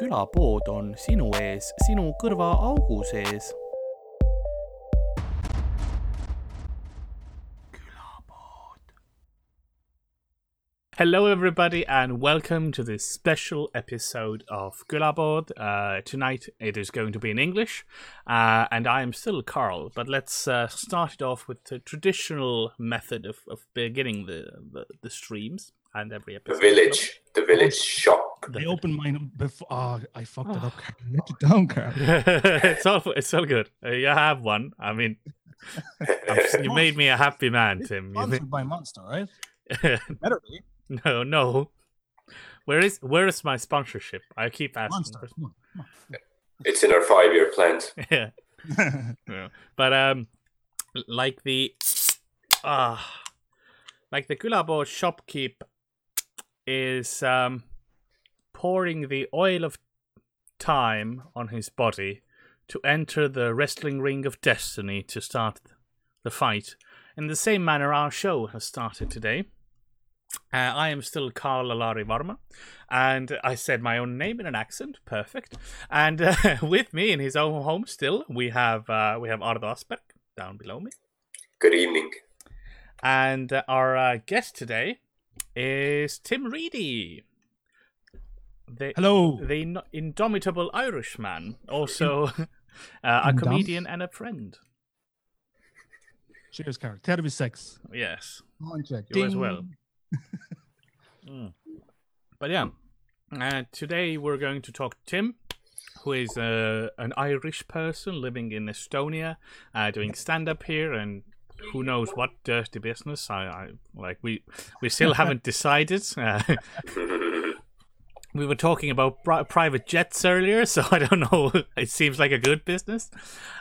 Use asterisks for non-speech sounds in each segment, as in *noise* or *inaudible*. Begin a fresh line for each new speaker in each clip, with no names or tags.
külapood on sinu ees, sinu kõrvaaugu sees. Hello, everybody, and welcome to this special episode of Külapood. Uh, tonight it is going to be in English, uh, and I am still Carl. But let's uh, start it off with the traditional method of, of beginning the, the, the streams and every episode.
The
episode.
village, the village shop.
I opened mine before. Oh, I fucked it up. *laughs* Carl. Let it down, Carl. *laughs*
it's all it's all good. Uh, you have one. I mean, *laughs* I'm- you made me a happy man, Tim. You
Sponsored by Monster, right? Better be.
no, no. Where is where is my sponsorship? I keep asking.
Monster. Come
It's in our five-year plans.
yeah. Yeah. But um, like the ah, like the Kulabo shopkeep is um pouring the oil of time on his body to enter the wrestling ring of destiny to start the fight. In the same manner, our show has started today. Uh, I am still Carl Alari Varma, and I said my own name in an accent, perfect. And uh, *laughs* with me in his own home, still we have uh, we have Ardo Asperg down below me,
Good evening.
and uh, our uh, guest today is Tim Reedy, the
Hello.
the in- indomitable Irishman, also *laughs* uh, a
Indom-
comedian and a friend.
Cheers, Carl. Terrible sex.
Yes.
On check.
You as
Ding.
well. *laughs* Mm. But yeah, uh, today we're going to talk to Tim, who is uh, an Irish person living in Estonia, uh, doing stand up here, and who knows what dirty business. I, I like we we still haven't *laughs* decided. Uh, we were talking about pri- private jets earlier, so *laughs* I don't know. It seems like a good business.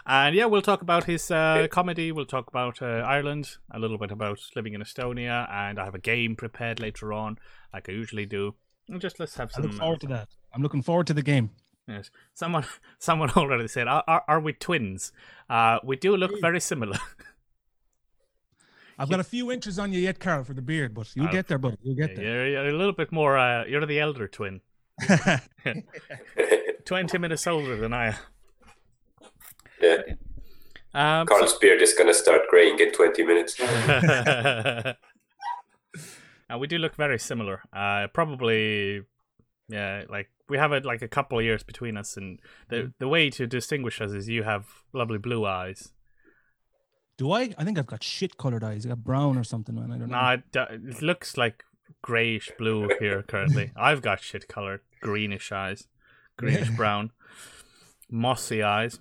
And yeah, we'll talk about his uh, comedy. We'll talk about uh, Ireland, a little bit about living in Estonia, and I have a game prepared later on, like I usually do. And just let's have some.
I look forward to that. I'm looking forward to the game.
Yes. Someone, *laughs* someone *laughs* already said, "Are, are, are we twins?" Uh, we do look very similar.
I've got a few inches on you yet, Carl, for the beard, but you'll get there, buddy. You'll get there.
you're, you're a little bit more. Uh, you're the elder twin, *laughs* *laughs* twenty minutes older than I am.
yeah. *laughs*
Um,
Carl's beard is gonna start graying in 20 minutes.
uh, we do look very similar. Uh, probably, yeah. Like we have a, like a couple of years between us, and the the way to distinguish us is you have lovely blue eyes.
Do I? I think I've got shit colored eyes. I got brown or something, man. I don't know.
No, it, it looks like grayish blue here currently. *laughs* I've got shit colored greenish eyes, greenish brown, mossy eyes.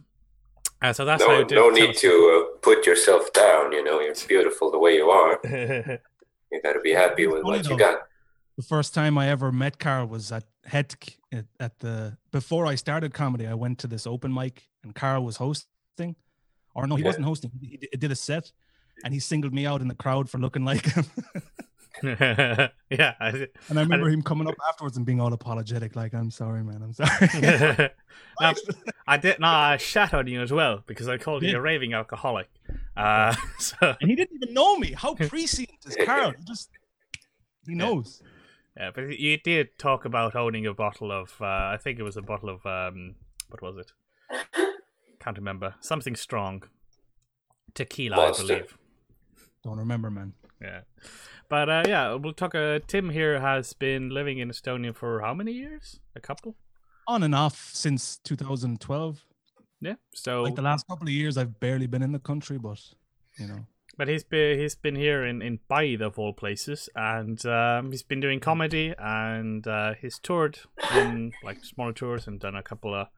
Uh, so that's
No,
you do.
no need to uh, put yourself down. You know, you're beautiful the way you are. *laughs* You gotta be happy with
Funny
what you got.
the first time I ever met Carl was at Hetk at, at the before I started comedy. I went to this open mic and Carl was hosting, or no, he
Yeah.
wasn't hosting. He did a set, and he singled me out in the crowd for looking like him. *laughs* *laughs*
yeah.
And I remember him coming up afterwards and being all apologetic, like, "I'm sorry, man. I'm sorry." *laughs*
I did. No, I shat on you as well because I called you a raving alcoholic. Uh, so
and he didn't even know me. How prescient is Carl? He just he knows.
yeah, but you did talk about owning a bottle of. Uh, I think it was a bottle of. Um, what was it? Can't remember. Something strong. Tequila,
Monster.
I believe.
Don't remember, man.
Yeah. But uh, yeah, we'll talk. Uh, Tim here has been living in Estonia for how many years? A couple.
On and off since 2012.
Yeah. So
Like the last couple of years, I've barely been in the country, but you know,
But he's been he's been here in in Paide of all places, and um, he's been doing comedy, and uh, he's toured in like smaller tours and done a couple of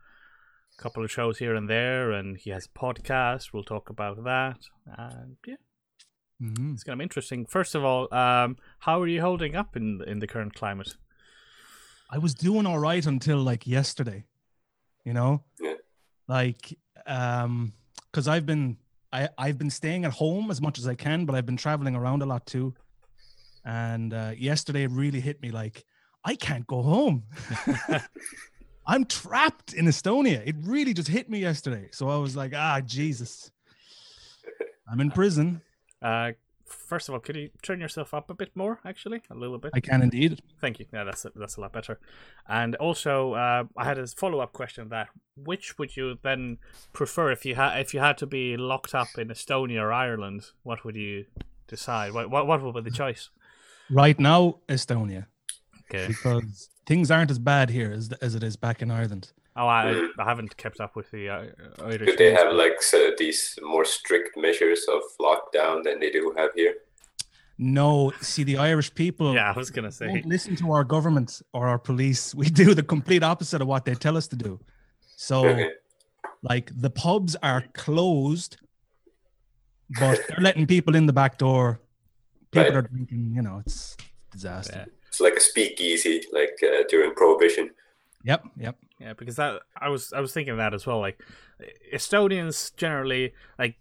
couple of shows here and there, and he has a podcast. We'll talk about that, and yeah,
Mhm.
it's gonna be interesting. First of all, um, how are you holding up in in the current climate?
I was doing all right until like yesterday. You know,
Yeah.
like um, because I've been I I've been staying at home as much as I can, but I've been traveling around a lot too. And uh, yesterday it really hit me like I can't go home. *laughs* *laughs* I'm trapped in Estonia. It really just hit me yesterday. So I was like, ah, Jesus. I'm in prison.
Uh, first of all, could you turn yourself up a bit more? Actually, a little bit.
I can indeed.
Thank you. Yeah, that's a, that's a lot better. And also, uh, I had a follow up question. That which would you then prefer if you had if you had to be locked up in Estonia or Ireland? What would you decide? What what, what would be the choice?
Right now, Estonia,
Okay.
because things aren't as bad here as as it is back in Ireland.
Oh, I I haven't kept up with the uh, Irish.
Do they have like so these more strict measures of lockdown than they do have here?
No, see, the Irish people
Yeah, I was gonna say.
don't listen to our government or our police. We do the complete opposite of what they tell us to do. So,
Okay.
like, the pubs are closed, but they're letting people in the back door. People
Right.
are drinking. You know, it's disaster.
Yeah.
It's like a speakeasy, like uh, during Prohibition.
Yep, yep.
Yeah, because that I was I was thinking that as well. Like Estonians generally like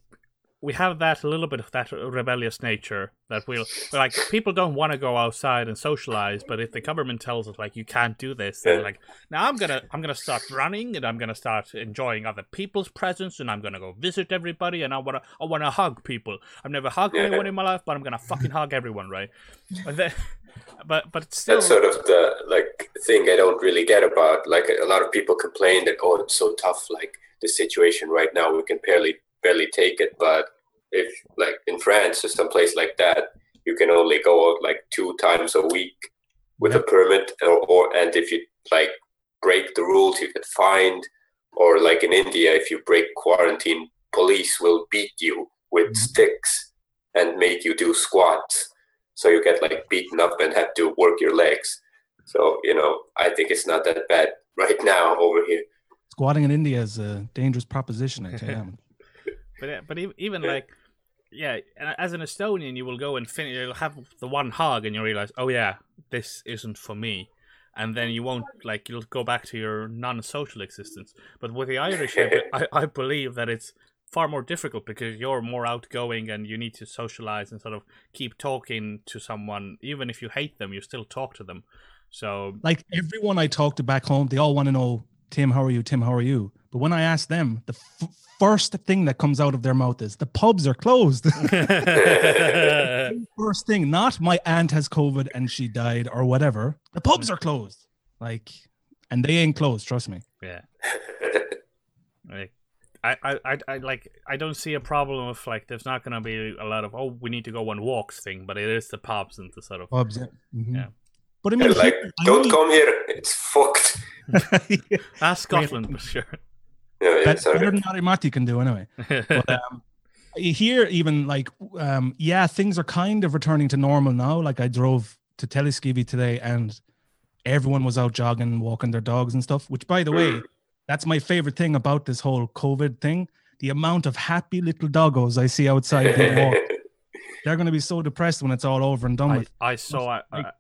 we have that a little bit of that rebellious nature that we'll like people don't want to go outside and socialize, but if the government tells us like you can't do this, they're like, now I'm gonna I'm gonna start running and I'm gonna start enjoying other people's presence and I'm gonna go visit everybody and I wanna I wanna hug people. I've never hugged anyone in my life, but I'm gonna fucking hug everyone, right? And then, but but still,
That's sort of the like thing I don't really get about. Like a lot of people complain that oh, it's so tough. Like the situation right now, we can barely barely take it. But if like in France or some place like that, you can only go out like two times a week with a permit, or, or and if you like break the rules, you get fined. Or like in India, if you break quarantine, police will beat you with
Mhm.
sticks and make you do squats. So you get like beaten up and have to work your legs. So you know, I think it's not that bad *laughs* right now over here.
Squatting in India is a dangerous proposition. I tell you. *laughs*
But but even like, yeah, as an Estonian, you will go and finish. You'll have the one hug, and you realize, oh yeah, this isn't for me, and then you won't like you'll go back to your non-social existence. But with the Irish, *laughs* I, I believe that it's far more difficult because you're more outgoing and you need to socialize and sort of keep talking to someone, even if you hate them, you still talk to them. So
like everyone I talk to back home, they all want to know, Tim, how are you? Tim, how are you? But when I ask them, the f- first thing that comes out of their mouth is the pubs are closed. *laughs* *laughs* first thing, not my aunt has COVID and she died or whatever. The pubs are closed. Like, and they ain't closed. Trust me.
yeah. *laughs* Like, I, I, I, I like I don't see a problem with like there's not gonna be a lot of oh we need to go on walks thing, but it is the pubs and the sort of
Pubs. Yeah. Mhm.
Yeah.
But I mean,
like,
here,
don't
know-
come here. It's fucked. *laughs*
ah Scotland for sure. *laughs*
Yeah, yeah,
Bet-
sorry.
better than Ari Matti can do anyway. But *laughs* um, here, even like, um, yeah, things are kind of returning to normal now. Like I drove to Telliskivi today, and everyone was out jogging, walking their dogs and stuff. Which, by the way,
Mm.
That's my favorite thing about this whole COVID thing. The amount of happy little doggos I see outside being walked. *laughs* They're going to be so depressed when it's all over and done
I,
with.
I saw
like-
I-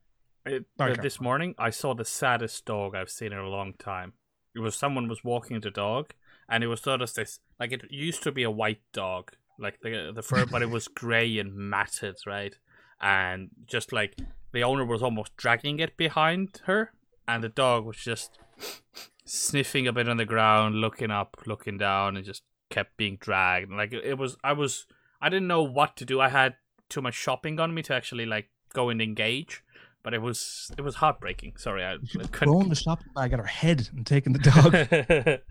it,
Sorry,
uh,
Carl.
this morning. I saw the saddest dog I've seen in a long time. It was someone was walking the dog, and it was sort of this like it used to be a white dog, like the the fur, but it was *laughs* grey and matted, right? And just like the owner was almost dragging it behind her, and the dog was just sniffing a bit on the ground, looking up, looking down, and just kept being dragged. Like it was, I was, I didn't know what to do. I had too much shopping on me to actually like go and engage. But it was it was heartbreaking. Sorry, I, couldn't.
thrown the shopping bag at her head and taken the dog.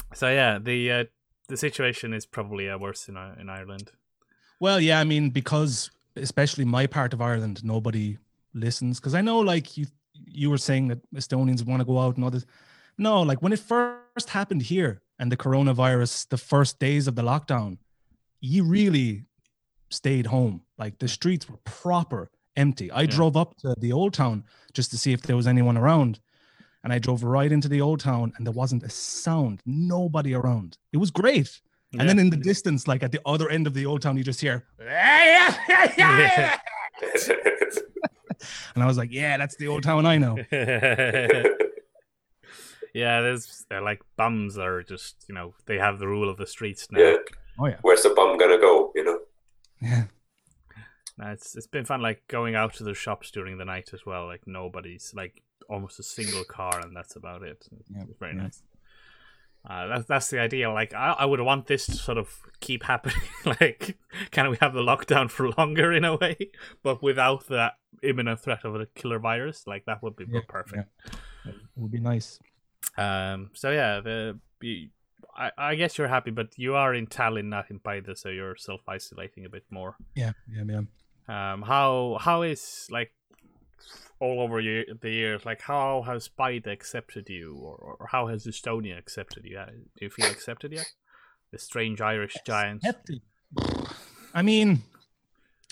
*laughs*
so yeah, the uh, the situation is probably uh, worse in I- in Ireland.
Well, yeah, I mean, because especially my part of Ireland, nobody listens. Because I know, like you, you were saying that Estonians want to go out and all this. No, like when it first happened here and the coronavirus, the first days of the lockdown, you really stayed home. Like the streets were proper empty. I
Yeah.
drove up to the old town just to see if there was anyone around. And I drove right into the old town and there wasn't a sound, nobody around. It was great. And then in the distance, like at the other end of the old town, you just hear, *laughs* *laughs* *laughs* and I was like, yeah, that's the old town I know. *laughs*
yeah, there's they're like bums are just you know they have the rule of the streets now.
yeah.
Oh yeah,
Where's the bum gonna go? You know.
yeah.
No, it's it's been fun like going out to the shops during the night as well. Like nobody's like almost a single car, and that's about it.
Yeah,
It's very
yeah.
nice. Uh, that's that's the idea. Like I, I would want this to sort of keep happening. *laughs* like, can we have the lockdown for *laughs* longer in a way, but without that imminent threat of a killer virus? Like that would be
Yeah,
perfect.
It would be nice.
Um. So yeah, the you- I I guess you're happy, but you are in Tallinn, not in Paide, so you're self isolating a bit more.
Yeah, yeah, yeah.
Um. How how is like all over year, the years? Like how has Paide accepted you, or, or how has Estonia accepted you? Uh, Do you feel accepted yet? The strange Irish giants.
Hefty. I mean,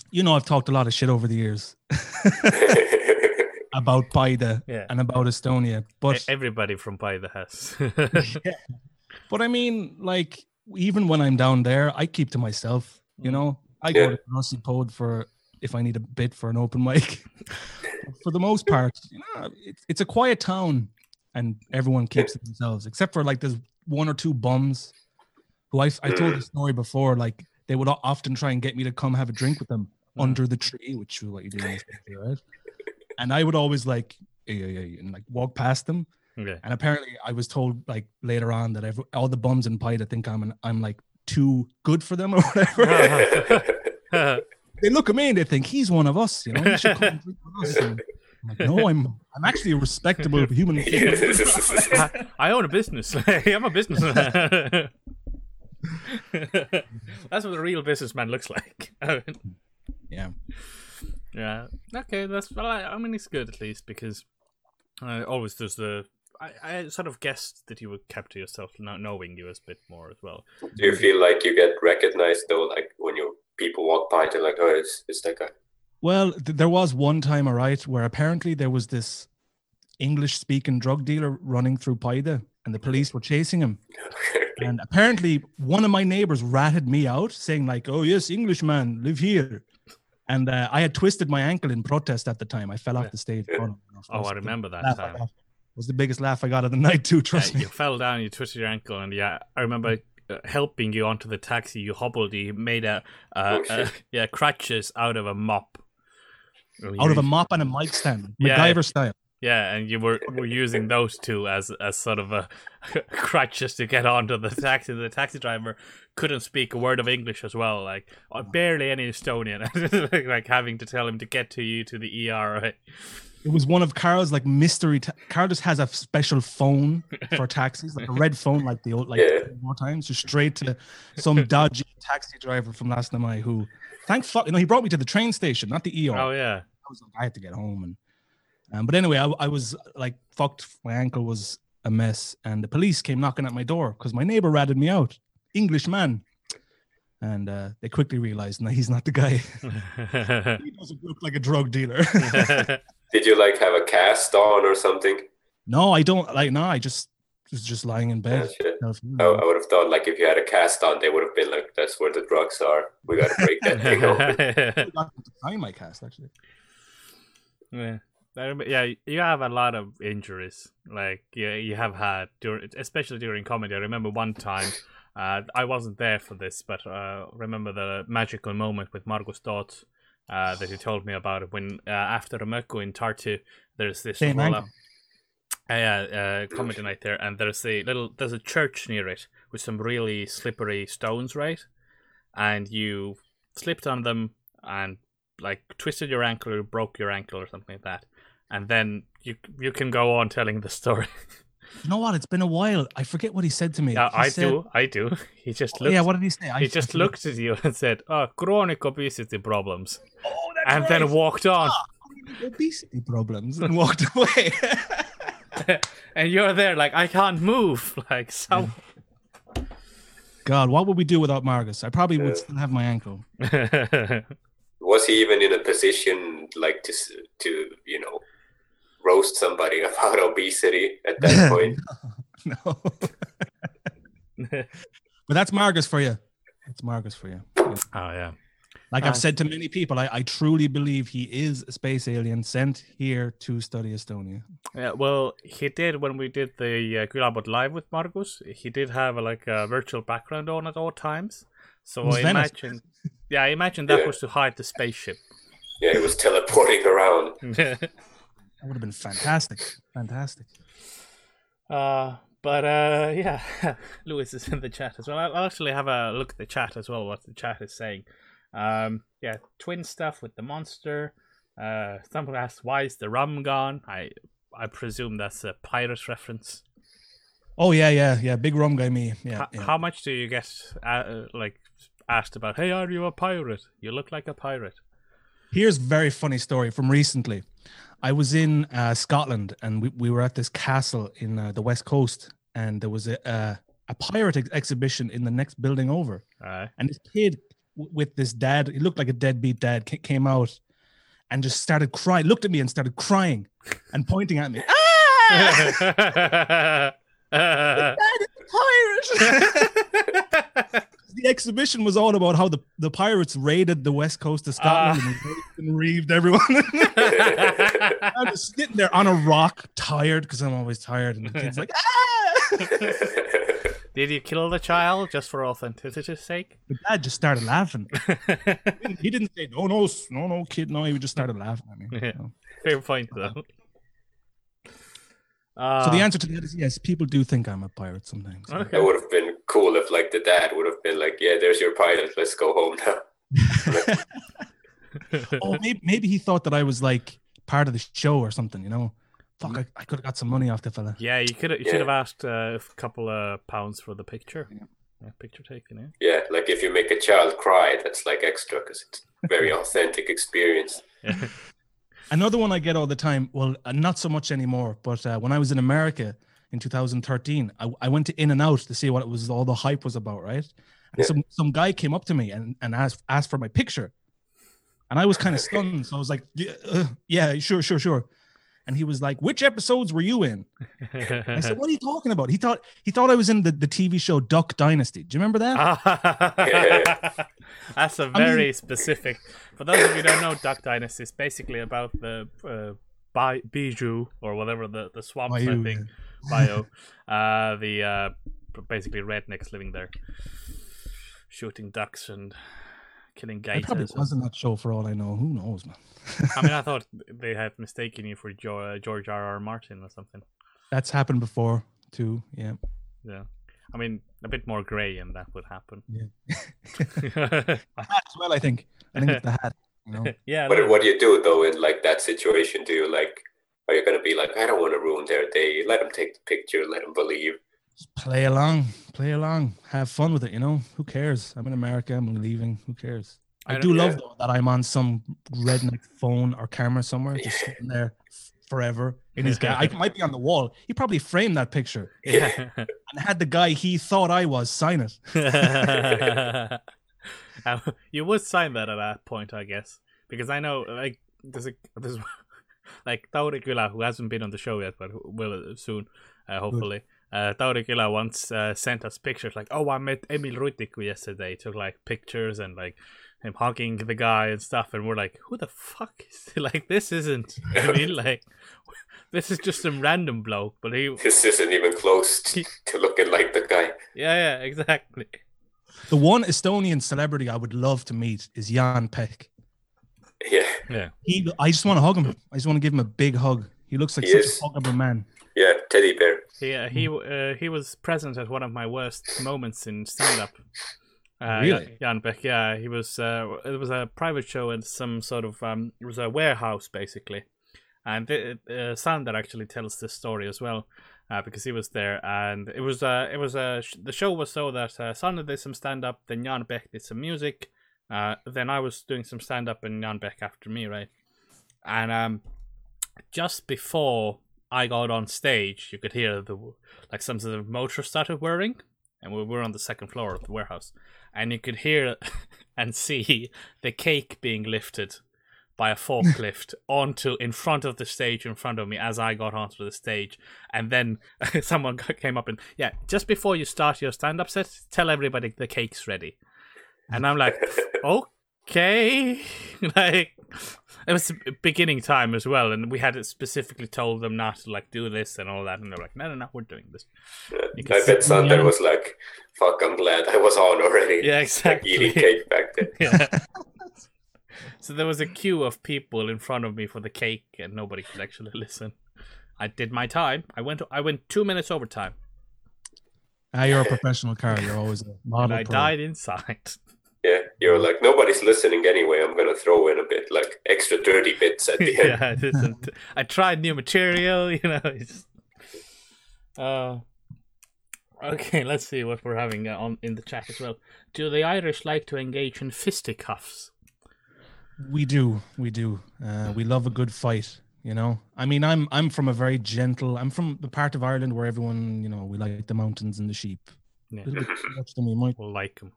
you know, I've talked a lot of shit over the years *laughs* about Paide
Yeah.
and about Estonia, but
Everybody from Paide has. *laughs*
but I mean, like even when I'm down there, I keep to myself. You know, I
Yeah.
go to Rossi Pod for if I need a bit for an open mic. *laughs* for the most part, you know, it's it's a quiet town, and everyone keeps to themselves, except for like there's one or two bums who I I told the story before. Like they would often try and get me to come have a drink with them
Mm.
under the tree, which is what you do, in this country, right? And I would always like, yeah, yeah, yeah, and like walk past them.
yeah.
And apparently, I was told like later on that every, all the bums in Paide think I'm an, I'm like too good for them or whatever. *laughs* they look at me and they think he's one of us. You know, he should come and drink with us. And I'm like, no, I'm I'm actually a respectable *laughs* human. being.
I, *laughs* I own a business. *laughs* I'm a businessman. that's what a real businessman looks like.
Yeah,
yeah. Okay. That's well. I, I mean, it's good at least because uh, always there's the. I, I sort of guessed that you would kept to yourself, not knowing you a bit more as well.
Do you feel like you get recognized though, like when you people walk by, they're like, "Oh, it's it's that guy."
Well, th- there was one time, all right, where apparently there was this English-speaking drug dealer running through Paide, and the police were chasing him. *laughs* And apparently, one of my neighbors ratted me out, saying like, "Oh yes, Englishman, live here." And uh, I had twisted my ankle in protest at the time. I fell off the stage.
Yeah.
Oh, no, no,
Oh,
was
I remember that time.
got. was the biggest laugh I got of the *laughs* night too. Trust
Yeah,
me.
you fell down, you twisted your ankle, and yeah, I remember helping you onto the taxi. You hobbled, you made a, uh,
Oh, shit.
uh, *laughs* yeah, crutches out of a mop.
Out of a mop and a mic stand, *laughs*
Yeah.
MacGyver style.
Yeah, and you were were using those two as as sort of a *laughs* crutches to get onto the taxi. The taxi driver couldn't speak a word of English as well, like uh, barely any Estonian. like, like having to tell him to get to you to the ER. Right?
It was one of Carl's like mystery. Ta- Carl just has a special phone for *laughs* taxis, like a red phone, like the old, like
Yeah.
more times, just straight to some *laughs* dodgy taxi driver from last night who, thank fuck, you know, he brought me to the train station, not the ER.
Oh yeah,
I was like, I had to get home, and um, but anyway, I, I was like fucked. My ankle was a mess, and the police came knocking at my door because my neighbor ratted me out, English man, and uh, they quickly realized, no, he's not the guy. *laughs* he doesn't look like a drug dealer. *laughs*
Did you like have a cast on or something?
no, I don't like. No, I just was just lying in bed.
shit.
No,
I, I would have thought like if you had a cast on, they would have been like, "That's where the drugs are. We got to break that thing open." *laughs*
I got my cast actually.
yeah. Yeah, you have a lot of injuries. Like yeah, you have had during, especially during comedy. I remember one time, uh, I wasn't there for this, but uh, remember the magical moment with Margus Dot uh, that he told me about it when uh, after Mökku in Tartu, there's this
Same
roll up. Uh, uh, comedy night there, and there's a little there's a church near it with some really slippery stones, right? And you slipped on them and like twisted your ankle or broke your ankle or something like that, and then you you can go on telling the story. *laughs*
You know what? It's been a while. I forget what he said to me.
yeah,
He
I
said-
do, I do. *laughs* He just looked.
yeah, what did he say? I,
he just
forget.
looked at you and said, "Oh, chronic obesity problems,"
Oh, that's
and
right.
then walked on.
Ah, obesity problems and walked *laughs* away. *laughs*
and you're there like I can't move. Like some.
God, what would we do without Margus? I probably would
Yeah.
still have my ankle.
Was he even in a position like to to you know roast somebody *laughs* about obesity at that *laughs* point? *laughs*
no. But that's Margus for you. It's Margus for you.
Oh yeah.
Like
Uh,
I've said to many people, I, I truly believe he is a space alien sent here to study Estonia.
Yeah, well, he did when we did the uh, Külapood live with Margus. He did have a, like a virtual background on at all times. So I
Venice.
imagine, yeah, I imagine that
Yeah.
was to hide the spaceship.
Yeah, he was teleporting around.
That would have been fantastic. Fantastic.
uh, But uh, yeah, *laughs* Lewis is in the chat as well. I'll actually have a look at the chat as well. What the chat is saying. Um, yeah, twin stuff with the monster. Uh, someone asked, "Why is the rum gone?" I I presume that's a pirate reference.
Oh yeah, yeah, yeah. Big rum guy, me. Yeah.
How,
yeah.
how much do you get uh, like asked about? Hey, are you a pirate? You look like a pirate.
Here's a very funny story from recently. I was in uh, Scotland and we, we were at this castle in uh, the west coast, and there was a uh, a pirate ex- exhibition in the next building over. And this kid w- with this dad, he looked like a deadbeat dad, ca- came out and just started crying, looked at me and started crying and pointing at me. *laughs* Ah! *laughs* *laughs* Dad is a pirate! The exhibition was all about how the, the pirates raided the west coast of Scotland and, and reaved everyone. *laughs* I'm just sitting there on a rock, tired because I'm always tired, and the kid's like, ah! *laughs*
Did you kill the child just for authenticity's sake?
The dad just started laughing. *laughs* He didn't say, no, no, no, no, kid. No, he just started laughing at me.
Yeah.
So-
Fair point, though. Uh,
So the answer to that is yes, people do think I'm a pirate sometimes.
Okay.
It would have been cool if like the dad would have been like, "Yeah, there's your pilot. Let's go home now." *laughs*
oh, maybe, maybe he thought that I was like part of the show or something, you know? Fuck, I, I could have got some money off the fella.
Yeah, you could you
Yeah.
should have asked uh, a couple of pounds for the picture.
Yeah.
Yeah, picture taken. Yeah.
Yeah, like if you make a child cry, that's like extra because it's a very authentic experience.
Yeah. *laughs*
Another one I get all the time, well, uh, not so much anymore, but uh, when I was in America in 2013, I, I went to In and Out to see what it was, all the hype was about, right? And
Yeah.
some, some guy came up to me and, and asked, asked for my picture. And I was kind of *laughs* stunned. So I was like, yeah, uh, yeah, sure, sure, sure. And he was like, which episodes were you in? I said, *laughs* what are you talking about? He thought he thought I was in the, the TV show Duck Dynasty. Do you remember that? *laughs*
That's a
mean-
very specific. For those of you who don't know, Duck Dynasty is basically about the uh, Bi- Bijou or whatever the the swamps I
Bayou,
think *laughs* bio, uh, the uh, basically rednecks living there, shooting ducks and killing
I probably
gators.
was in that show for all I know. Who knows, man?
I mean, I *laughs* thought they had mistaken you for jo- uh, George R. R. Martin or something.
That's happened before too. Yeah.
Yeah. I mean, a bit more grey, and that would happen.
Yeah. *laughs* hat as well, I think. I think it's the hat. You know?
yeah.
What what do you do though in like that situation? Do you like are you gonna be like, I don't want to ruin their day. Let them take the picture. Let them believe.
Just play along, play along, have fun with it. You know, who cares? I'm in America. I'm leaving. Who cares?
I
I,
don't-
love
yeah.
though that I'm on some redneck phone or camera somewhere, just *laughs* sitting there forever in his guy. *laughs* I might be on the wall. He probably framed that picture *laughs*
Yeah.
and had the guy he thought I was sign it.
Uh, you would sign that at that point, I guess, because I know like there's a there's like Tauri Kula who hasn't been on the show yet, but will soon, uh, hopefully. Uh, Tauri Kula once uh, sent us pictures like, "Oh, I met Emil Rutiku yesterday." Took like pictures and like him hugging the guy and stuff, and we're like, "Who the fuck is *laughs* like this? Isn't I *laughs* mean like *laughs* this is just some random bloke?" But he,
This isn't even close to, to looking like the guy.
yeah, yeah, exactly.
The one Estonian celebrity I would love to meet is Jaan Pehk.
Yeah,
Yeah.
He, I just want to hug him. I just want to give him a big hug. He looks like
He
such
is.
a huggable man.
yeah, teddy bear.
He uh, he uh, he was present at one of my worst moments in stand up. Uh,
Really?
Jaan Pehk, yeah, he was. Uh, it was a private show in some sort of. Um, it was a warehouse basically, and the, uh, Sander actually tells this story as well, uh, because he was there, and it was. Uh, it was a. sh- the show was so that uh, Sander did some stand up, then Jaan Pehk did some music, uh, then I was doing some stand up, in Nanbeck after me, right, and um, just before I got on stage, you could hear the like some sort of motor started whirring, and we were on the second floor of the warehouse, and you could hear *laughs* and see the cake being lifted by a forklift *laughs* onto in front of the stage in front of me as I got onto the stage, and then *laughs* someone came up and yeah, just before you start your stand-up set, tell everybody the cake's ready, and I'm like, okay, *laughs* like it was beginning time as well, and we had it specifically told them not to like do this and all that, and they're like, no, no, no, we're doing this. You
I
see-
bet Sander was like, "Fuck, I'm glad I was on already." *laughs*
Yeah, exactly.
Like eating cake back then. *laughs*
Yeah. so there was a queue of people in front of me for the cake, and nobody could actually listen. I did my time. I went. I went two minutes over time.
Ah, you're a professional, Carl. You're always a model.
And I
pro.
died inside.
Yeah, you're like nobody's listening anyway. I'm gonna throw in a bit like extra dirty bits at the *laughs* end.
yeah, it isn't. *laughs* I tried new material, *laughs* you know. It's, uh, okay, let's see what we're having uh, on in the chat as well. Do the Irish like to engage in fisticuffs?
We do, we do. Uh, we love a good fight. You know, I mean, I'm I'm from a very gentle. I'm from the part of Ireland where everyone, you know, we like the mountains and the sheep.
Yeah,
A bit too much to me, might.
like them.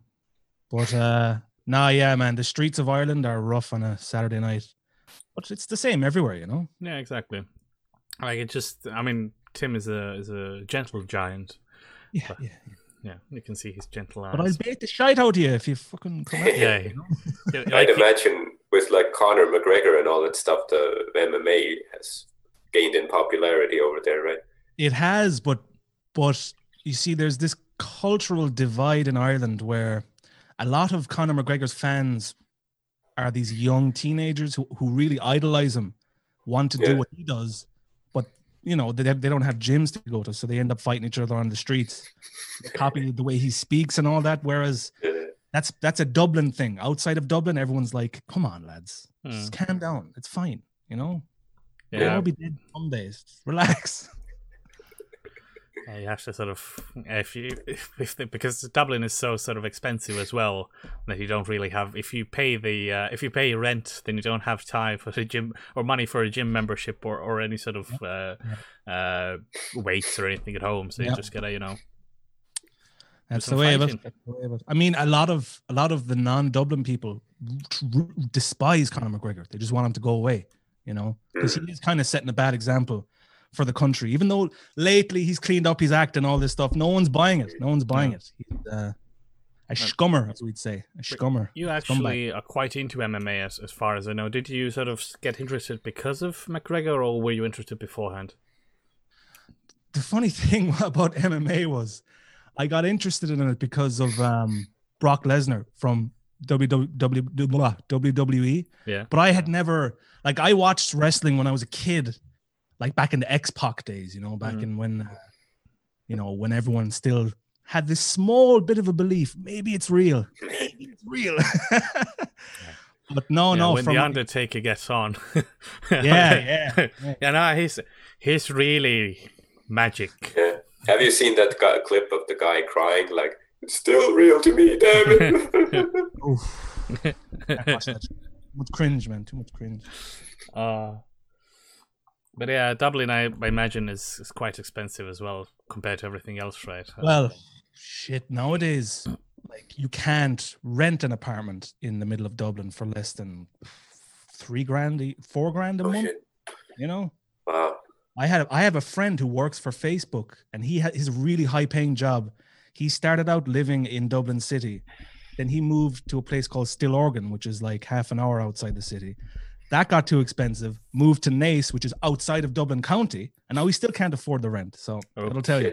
But uh, nah, yeah, man, the streets of Ireland are rough on a Saturday night. But it's the same everywhere, you know.
Yeah, exactly. Like it just, I mean, Tim is a is a gentle giant.
Yeah,
But-
yeah.
Yeah, you can see his gentle eyes.
But I'll bait the shite out of you if you fucking come at me.
yeah,
you know? *laughs*
yeah,
I'd
like,
imagine with like Conor McGregor and all that stuff, the MMA has gained in popularity over there, right?
It has, but but you see, there's this cultural divide in Ireland where a lot of Conor McGregor's fans are these young teenagers who, who really idolize him, want to
Yeah.
do what he does, but you know they they don't have gyms to go to, so they end up fighting each other on the streets, copying the way he speaks and all that. Whereas that's that's a Dublin thing. Outside of Dublin, everyone's like, "Come on, lads,
Hmm.
just calm down. It's fine." You know, we'll all be dead some days. Relax. *laughs*
yeah, you have to sort of if you if, if the, because Dublin is so sort of expensive as well that you don't really have if you pay the uh, if you pay rent then you don't have time for the gym or money for a gym membership or, or any sort of uh, uh, weights or anything at home so you
Yeah.
just gotta you know
That's the way
fighting.
it. That's the way of it. I mean, a lot of a lot of the non-Dublin people r- despise Conor McGregor. They just want him to go away, you know, because he is kind of setting a bad example for the country. Even though lately he's cleaned up his act and all this stuff, no one's buying it. No one's buying it. He's uh, a scummer, as we'd say, a scummer.
you actually are quite into MMA as, as far as I know did you sort of get interested because of McGregor or were you interested beforehand
the funny *laughs* thing about MMA was I got interested in it because of um, Brock Lesnar from WWE, WWE.
yeah
But I had never like I watched wrestling when I was a kid, like back in the X Pac days, you know, back
Mhm.
in when, uh, you know, when everyone still had this small bit of a belief, maybe it's real, *laughs* maybe it's real. *laughs* but no,
yeah,
no,
when
from
the Undertaker gets on *laughs*
yeah, yeah, yeah.
yeah no he's he's really magic
Yeah. Have you seen that guy, clip of the guy crying like it's still real to me, damn it?
Oof. Can't watch that. Too much cringe, man. Too much cringe.
Uh, but yeah, Dublin, I, I imagine, is, is quite expensive as well compared to everything else, right? Uh,
Well, shit. Nowadays, like you can't rent an apartment in the middle of Dublin for less than three grand, four grand a
oh
month.
shit!
You know,
Wow.
I had I have a friend who works for Facebook, and he has his really high paying job. He started out living in Dublin City, then he moved to a place called Stillorgan, which is like half an hour outside the city. That got too expensive. Moved to Naas, which is outside of Dublin County, and now he still can't afford the rent. So
Oh,
that'll tell you.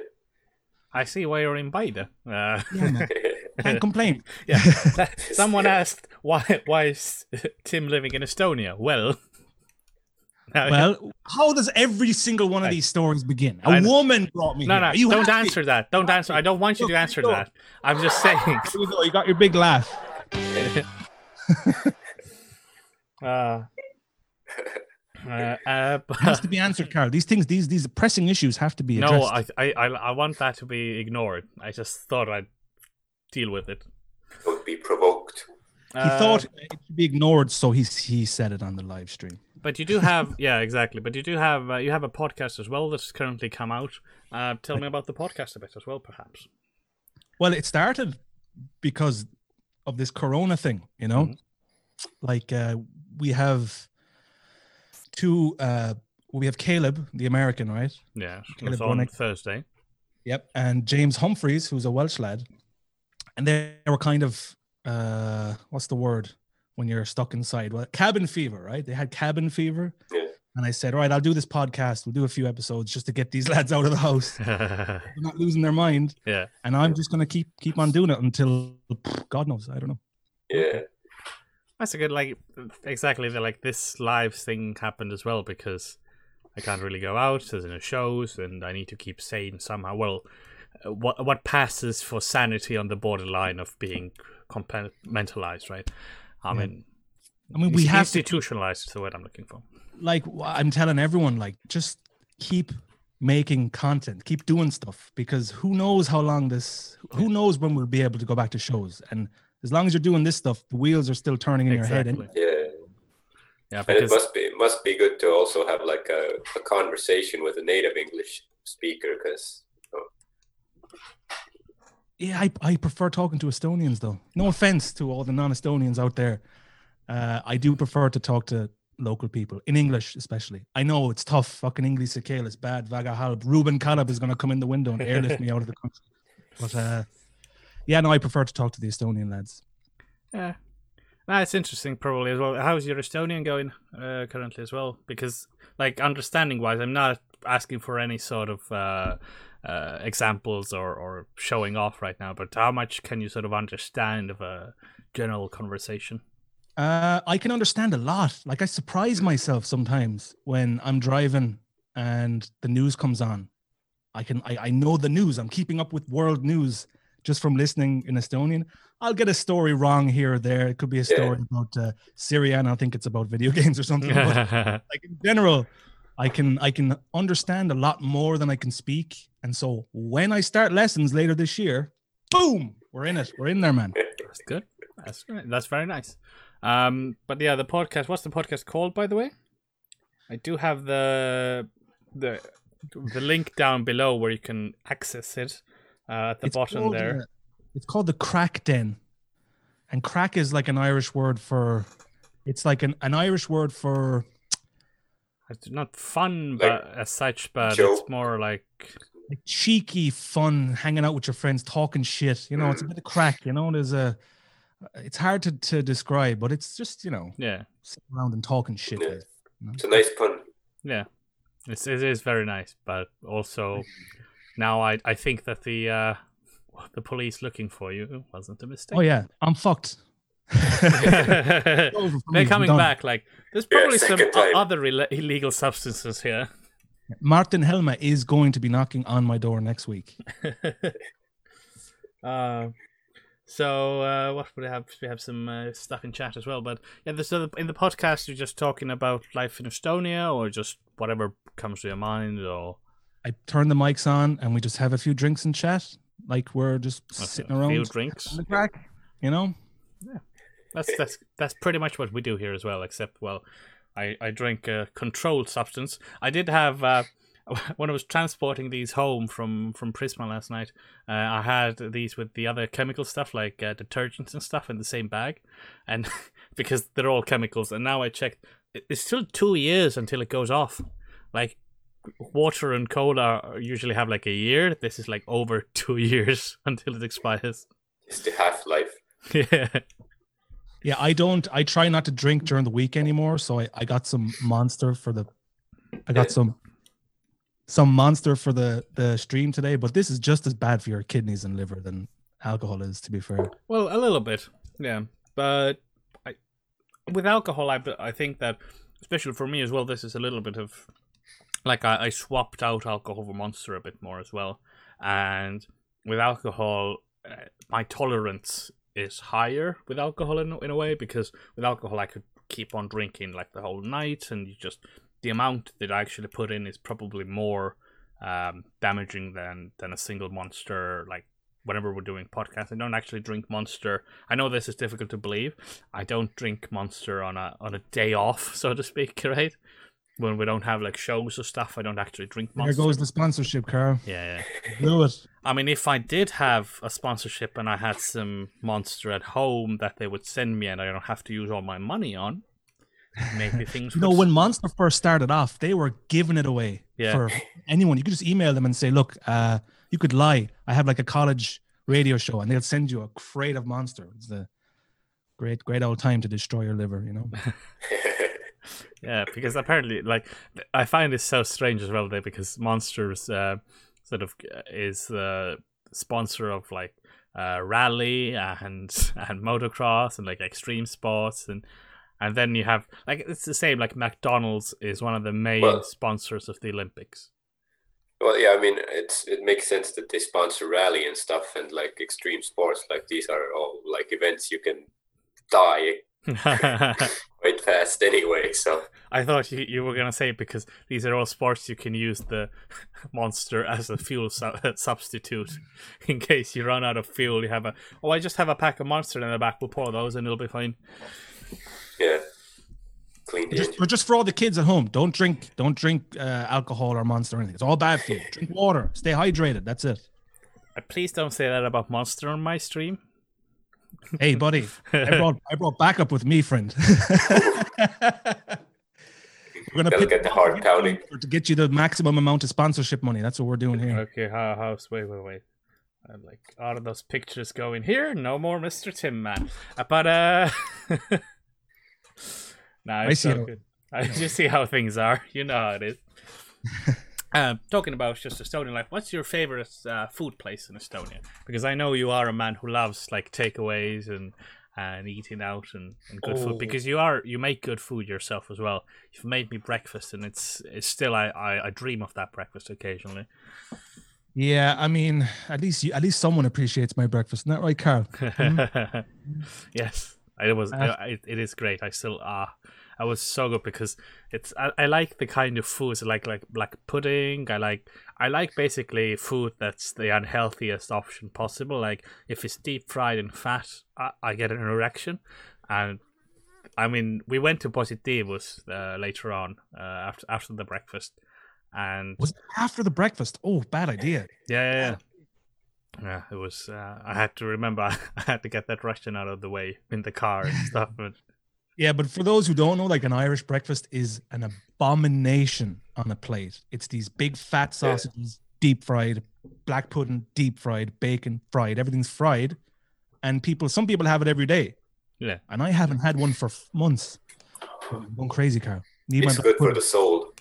I see why you're in Paide. Uh,
Yeah, *laughs* can't complain.
yeah. *laughs* Someone asked why why is Tim living in Estonia? Well,
Well, how does every single one of these stories begin? A woman brought me
no, no,
you
don't
happy?
answer that. Don't answer. I don't want you to answer that. I'm just saying. *laughs*
Here you go. You got your big laugh.
Uh, uh, uh, *laughs*
It has to be answered, Carl. These things, these these pressing issues have to be addressed.
I, I, I I want that to be ignored. I just thought I'd deal with it.
Don't be provoked.
he
Uh,
thought it should be ignored, so he he said it on the live stream.
But you do have, *laughs* yeah, exactly. But you do have, uh, you have a podcast as well that's currently come out. Uh, tell me about the podcast a bit as well, perhaps.
Well, it started because of this Corona thing, you know.
Mhm.
Like uh, we have two. Uh, we have Caleb, the American, right?
Yeah,
Caleb
it's on
Brunick.
Thursday.
Yep. And James Humphreys, who's a Welsh lad, and they were kind of uh, what's the word when you're stuck inside? Well, cabin fever, right? They had cabin fever.
Yeah.
And I said, all right, I'll do this podcast. We'll do a few episodes just to get these *laughs* lads out of the house. *laughs* They're not losing their mind.
yeah,
And I'm just gonna keep keep on doing it until God knows. I don't know.
Yeah.
That's a good like exactly the, like this live thing happened as well because I can't really go out. There's no shows, and I need to keep sane somehow. Well, uh, what what passes for sanity on the borderline of being compartmentalized, right? I
Yeah.
mean,
I mean, we have to
institutionalized. Is the word I'm looking for.
like I'm telling everyone, like just keep making content, keep doing stuff because who knows how long this, who knows when we'll be able to go back to shows. And as long as you're doing this stuff, the wheels are still turning in your head. And
Yeah,
Yeah,
and it must be it must be good to also have like a, a conversation with a native English speaker because
yeah, I, I prefer talking to Estonians though. No offense to all the non-Estonians out there. Uh, I do prefer to talk to local people in English, especially. I know it's tough. Fucking English Sakale is bad. Vaga Halb. Ruben Kalab is going to come in the window and airlift me out of the country. But uh, yeah, no, I prefer to talk to the Estonian lads.
yeah, no, it's interesting probably as well. How's your Estonian going uh, currently as well? Because like understanding wise, I'm not asking for any sort of uh, uh, examples or or showing off right now. But how much can you sort of understand of a general conversation?
Uh, I can understand a lot. Like I surprise myself sometimes when I'm driving and the news comes on. I can I, I know the news. I'm keeping up with world news just from listening in Estonian. I'll get a story wrong here or there. It could be a
Yeah.
story about uh, Syria, and I think it's about video *laughs* games or something. But *laughs* like in general, I can I can understand a lot more than I can speak. And so when I start lessons later this year, boom, we're in it. We're in there, man.
that's good. That's right. That's very nice. Um, but yeah, the podcast. What's the podcast called, by the way? I do have the the the link down below where you can access it uh, at the
It's
bottom
called,
there.
uh, it's called the crack den. And crack is like an Irish word for it's like an, an Irish word for
It's not fun,
Like
but as such, but it's more like
like cheeky fun, hanging out with your friends, talking shit. You know, it's a bit of crack, you know, there's a it's hard to, to describe, but it's just, you know,
yeah,
sitting around and talking shit.
Yeah.
like, you know?
it's a nice pun.
yeah. It's it is very nice, but also now I I think that the uh the police looking for you wasn't a mistake.
Oh yeah, I'm fucked. *laughs*
They're
Over for me, I'm
coming back. Like there's
Yeah,
probably some
time.
other Ill- illegal substances here.
Martin Helme is going to be knocking on my door next week. *laughs*
Uh, so uh, what would we have? We have some uh, stuff in chat as well. But yeah, this other, in the podcast, you're just talking about life in Estonia, or just whatever comes to your mind, or
I turn the mics on and we just have a few drinks and chat, like we're just
a
sitting
few
around
drinks.
on the crack, you know.
Yeah, That's that's that's pretty much what we do here as well. Except, well, I I drink a controlled substance. I did have uh, *laughs* when I was transporting these home from from Prisma last night. Uh, I had these with the other chemical stuff like uh, detergents and stuff in the same bag, and *laughs* because they're all chemicals. And now I checked, it's still two years until it goes off. Like water and cola usually have like a year. This is like over *laughs* two years *laughs* until it expires.
It's the half life. *laughs*
yeah.
Yeah, I don't. I try not to drink during the week anymore. So I, I got some monster for the. I got some. Some monster for the the stream today, but this is just as bad for your kidneys and liver than alcohol is. To be fair,
Well, a little bit, yeah. But I, with alcohol, I I think that, especially for me as well, this is a little bit of like I, I swapped out alcohol for Monster a bit more as well, and with alcohol, uh, my tolerance is higher with alcohol in in a way because with alcohol I could keep on drinking like the whole night, and you just the amount that I actually put in is probably more um, damaging than than a single Monster like whenever we're doing podcasts. I don't actually drink Monster. I know this is difficult to believe. I don't drink Monster on a on a day off, *laughs* so to speak, *laughs* right? When we don't have like shows or stuff, I don't actually drink
there
Monster.
goes the sponsorship, Carl.
yeah, yeah. *laughs*
Do it.
I mean, if I did have a sponsorship and I had some Monster at home that they would send me and I don't have to use all my money on, maybe *laughs* things.
You know, when Monster first started off, they were giving it away
Yeah.
for anyone. You could just email them and say, "Look, uh, you could lie. I have like a college radio show, and they'll send you a crate of Monster." It's the great, great old time to destroy your liver. You know. *laughs*
Yeah, because apparently, like, I find this so strange as well, there because Monsters uh, sort of uh, is the sponsor of like uh, rally and and motocross and like extreme sports and and then you have like it's the same like McDonald's is one of the main
Well-
sponsors of the Olympics.
Well, yeah, I mean, it's it makes sense that they sponsor rally and stuff, and like extreme sports, like these are all like events you can die *laughs* *laughs* quite fast anyway. So
I thought you, you were gonna say because these are all sports you can use the *laughs* monster as a fuel su- *laughs* substitute *laughs* in case you run out of fuel. You have a oh, I just have a pack of monster in the back. We'll pour those and it'll be fine.
yeah, clean the
Just, but just for all the kids at home, don't drink, don't drink uh, alcohol or monster or anything. It's all bad for you. Drink water, stay hydrated. That's it.
Uh, Please don't say that about monster on my stream.
Hey, buddy, I brought I brought backup with me, friend. *laughs* we're gonna
Gotta
pick
get the hard counting.
to get you the maximum amount of sponsorship money. That's what we're doing here.
Okay, how house? Wait, wait, wait. I'm like all of those pictures going here. No more Mr. Tim Man. But uh, nah,
I see
so good. I just see how things are. You know how it is. *laughs* Um, talking about just Estonian life, what's your favorite uh, food place in Estonia? Because I know you are a man who loves like takeaways and and eating out and, and good
Oh.
food. Because you are you make good food yourself as well. You've made me breakfast, and it's it's still I I, I dream of that breakfast occasionally.
Yeah, I mean, at least you, at least someone appreciates my breakfast, isn't that right, Carl? *laughs*
yes, it was.
Uh,
it, it is great. I still ah, I was so good because it's. I, I like the kind of foods I like like black pudding. I like I like basically food that's the unhealthiest option possible. Like if it's deep fried and fat, I, I get an erection, and I mean we went to Positivos uh, later on uh, after after the breakfast, and
Was it after the breakfast? Oh, bad idea.
yeah, yeah, yeah. Yeah, it was. Uh, I had to remember. *laughs* I had to get that Russian out of the way in the car and stuff. But
Yeah, but for those who don't know, like an Irish breakfast is an abomination on a plate. It's these big fat
Yeah.
sausages, deep fried, black pudding, deep fried, bacon fried. Everything's fried, and people. Some people have it every day,
yeah,
and I haven't had one for months. I'm going crazy, Carl. Need my
It's
black
good for
pudding.
the soul.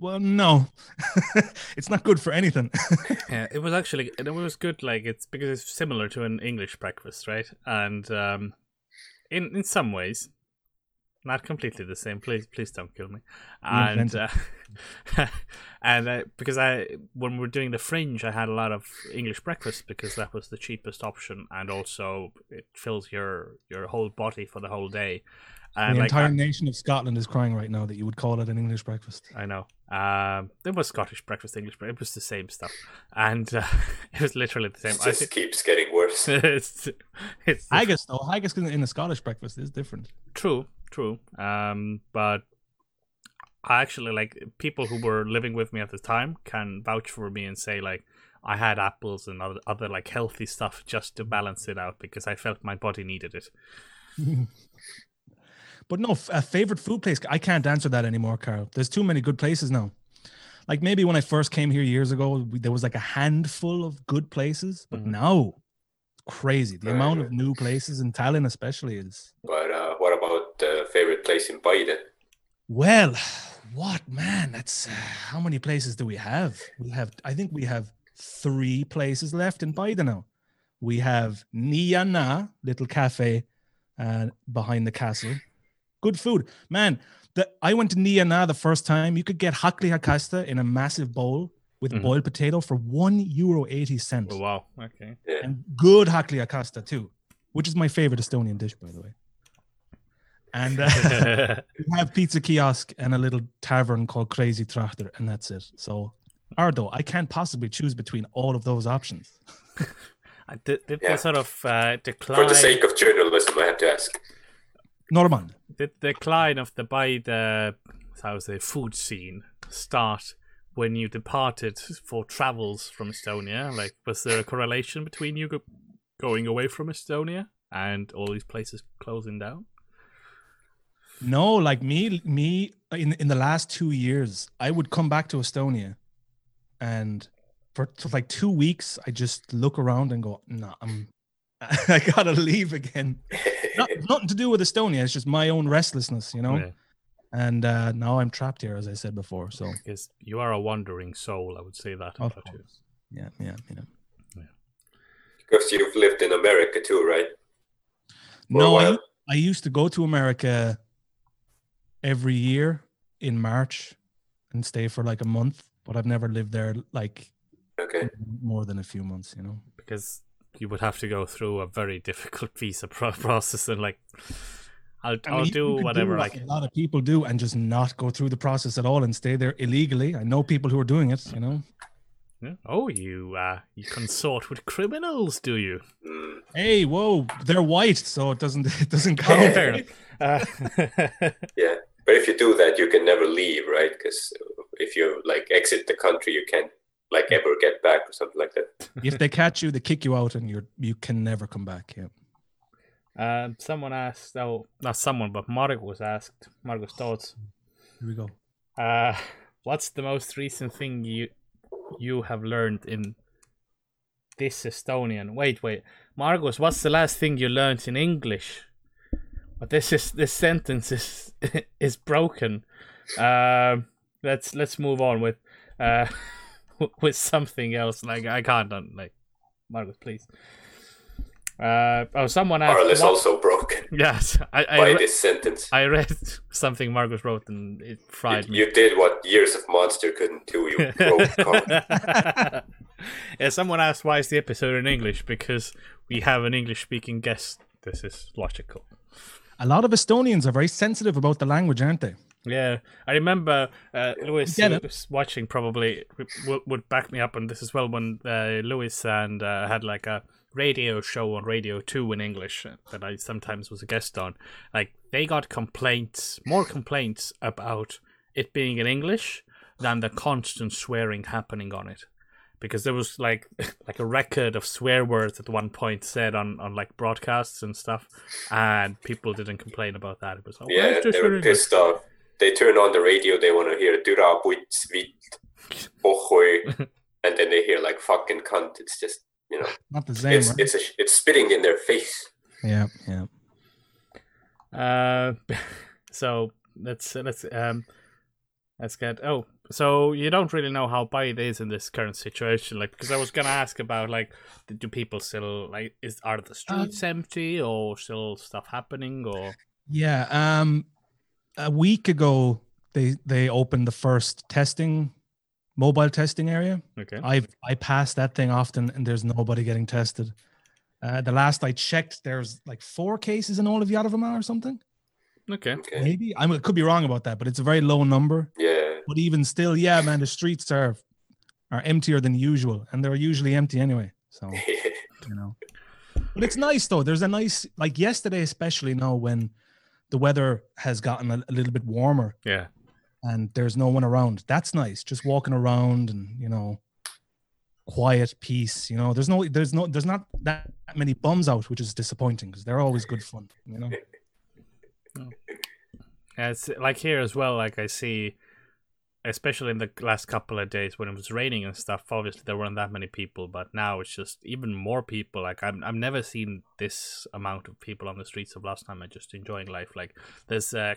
Well, no, *laughs* it's not good for anything. *laughs*
yeah. It was actually. It was good. Like it's because it's similar to an English breakfast, right? And um, in in some ways, not completely the same. Please, please don't kill me. And uh, *laughs* and uh, because I when we were doing the fringe, I had a lot of English breakfast because that was the cheapest option, and also it fills your your whole body for the whole day. And
the
like,
entire
I-
nation of Scotland is crying right now that you would call it an English breakfast.
I know. Um, there was Scottish breakfast, English breakfast. It was the same stuff, and uh, *laughs* it was literally the same.
It just
think
keeps getting worse. *laughs*
it's it's *laughs*
Haggis, though, haggis in in a Scottish breakfast is different.
true, true. Um, but I actually like people who were living with me at the time can vouch for me and say like I had apples and other, other like healthy stuff just to balance it out because I felt my body needed it.
But no, a favorite food place. I can't answer that anymore, Carl. There's too many good places now. Like maybe when I first came here years ago, there was like a handful of good places, but
Mhm.
now crazy. The
Right,
amount of new places in Tallinn, especially, is
But uh, what about the favorite place in Paide?
well. *sighs* What man? That's uh, how many places do we have? We have. I think we have three places left in Paide now. We have Niana, little cafe uh, behind the castle. Good food, man. The, I went to Niana the first time. You could get hakklihakaste in a massive bowl with
Mhm.
boiled potato for one euro eighty cent,
Oh, wow. Okay.
And good hakklihakaste too, which is my favorite Estonian dish, by the way. And uh, *laughs* we have pizza kiosk and a little tavern called Crazy Trachter, and that's it. So, Ardo, I can't possibly choose between all of those options. *laughs*
did, did
Yeah.
the sort of uh,
For the sake of journalism, I have to ask.
Norman.
The decline of the by the how say food scene start when you departed for travels from Estonia? Like, was there a correlation between you go- going away from Estonia and all these places closing down?
No, like me, me in in the last two years, I would come back to Estonia, and for, for like two weeks, I just look around and go, "No, I'm, *laughs* I gotta leave again." Not, *laughs* nothing to do with Estonia. It's just my own restlessness, you know.
Yeah,
And uh, now I'm trapped here, as I said before. So
because you are a wandering soul. I would say that
Of
about you.
course. yeah, yeah, yeah.
Because you've lived in America too, right? For
No, I,
while.
u- I used to go to America every year in March and stay for like a month. but I've never lived there like
Okay.
more than a few months. You know.
because you would have to go through a very *laughs* difficult visa pro- process and like I'll
I
I'll
mean, you
do
could
whatever
what
I can.
A lot of people do and just not go through the process at all and stay there illegally. I know people who are doing it. You know.
Yeah. Oh, you uh, you consort with criminals, do you?
Hey, whoa! They're white, so it doesn't *laughs* it doesn't *laughs* count.
fair enough. Uh,
Yeah. But if you do that, you can never leave, right? Because if you like exit the country, you can't like ever get back or something like that.
if they catch you, they kick you out, and you're you can never come back. Yeah.
um, someone asked. Oh, not someone, but Mark was asked. Margus thoughts.
Here we go.
Uh, what's the most recent thing you you have learned in this Estonian? Wait, wait, Margus, what's the last thing you learned in English? But this is this sentence is *laughs* is broken. Um, let's let's move on with uh *laughs* *laughs* with something else. Like I can't uh, like Margus, please. Uh, oh, someone asked.
Marl is
what-
also broken *laughs*
Yes, I I,
by
re-
this sentence.
I read *laughs* something Margus wrote and it fried me.
You, you did what years of monster couldn't do. You broke God.
yeah, someone asked why is the episode in English because we have an English speaking guest. This is logical.
A lot of Estonians are very sensitive about the language, aren't they?
Yeah, I remember uh, Lewis
Get
was watching probably would, would back me up on this as well when uh, Lewis and uh, had like a radio show on Radio Two in English uh, that I sometimes was a guest on. Like they got complaints, more complaints about it being in English than the constant swearing happening on it. Because there was like *laughs* like a record of swear words at one point said on, on like broadcasts and stuff, and people didn't complain about that. It was like, "Why
Yeah, they were pissed off. They turn on the radio, they want to hear Düra Puits Viit Pohhui, *laughs* and then they hear like fucking cunt. It's just, you know,
Not the same.
it's
right?
it's a, it's spitting in their face.
yeah, yeah.
Uh, *laughs* so let's let's um let's get oh so you don't really know how bad it is in this current situation like because I was gonna ask about like do- do people still like is are the streets empty or still stuff happening or
Yeah. Um, a week ago, they they opened the first testing, mobile testing area.
okay
I've I passed that thing often, and there's nobody getting tested. Uh, the last I checked, there's like four cases in all of Järvamaa or something.
okay
Okay.
Maybe I could be wrong about that, but it's a very low number.
Yeah.
But even still, yeah, man, the streets are are emptier than usual, and they're usually empty anyway. So *laughs* you know, but it's nice though. There's a nice like yesterday, especially now when the weather has gotten a, a little bit warmer
yeah
and there's no one around. That's nice. Just walking around and you know, quiet peace. You know, there's no, there's no, there's not that many bums out, which is disappointing because they're always good fun. You know, *laughs*
Yeah, it's like here as well. Like I see, especially in the last couple of days when it was raining and stuff. Obviously, there weren't that many people, but now it's just even more people. Like I'm, I've never seen this amount of people on the streets of last time. I just enjoying life. Like there's, uh,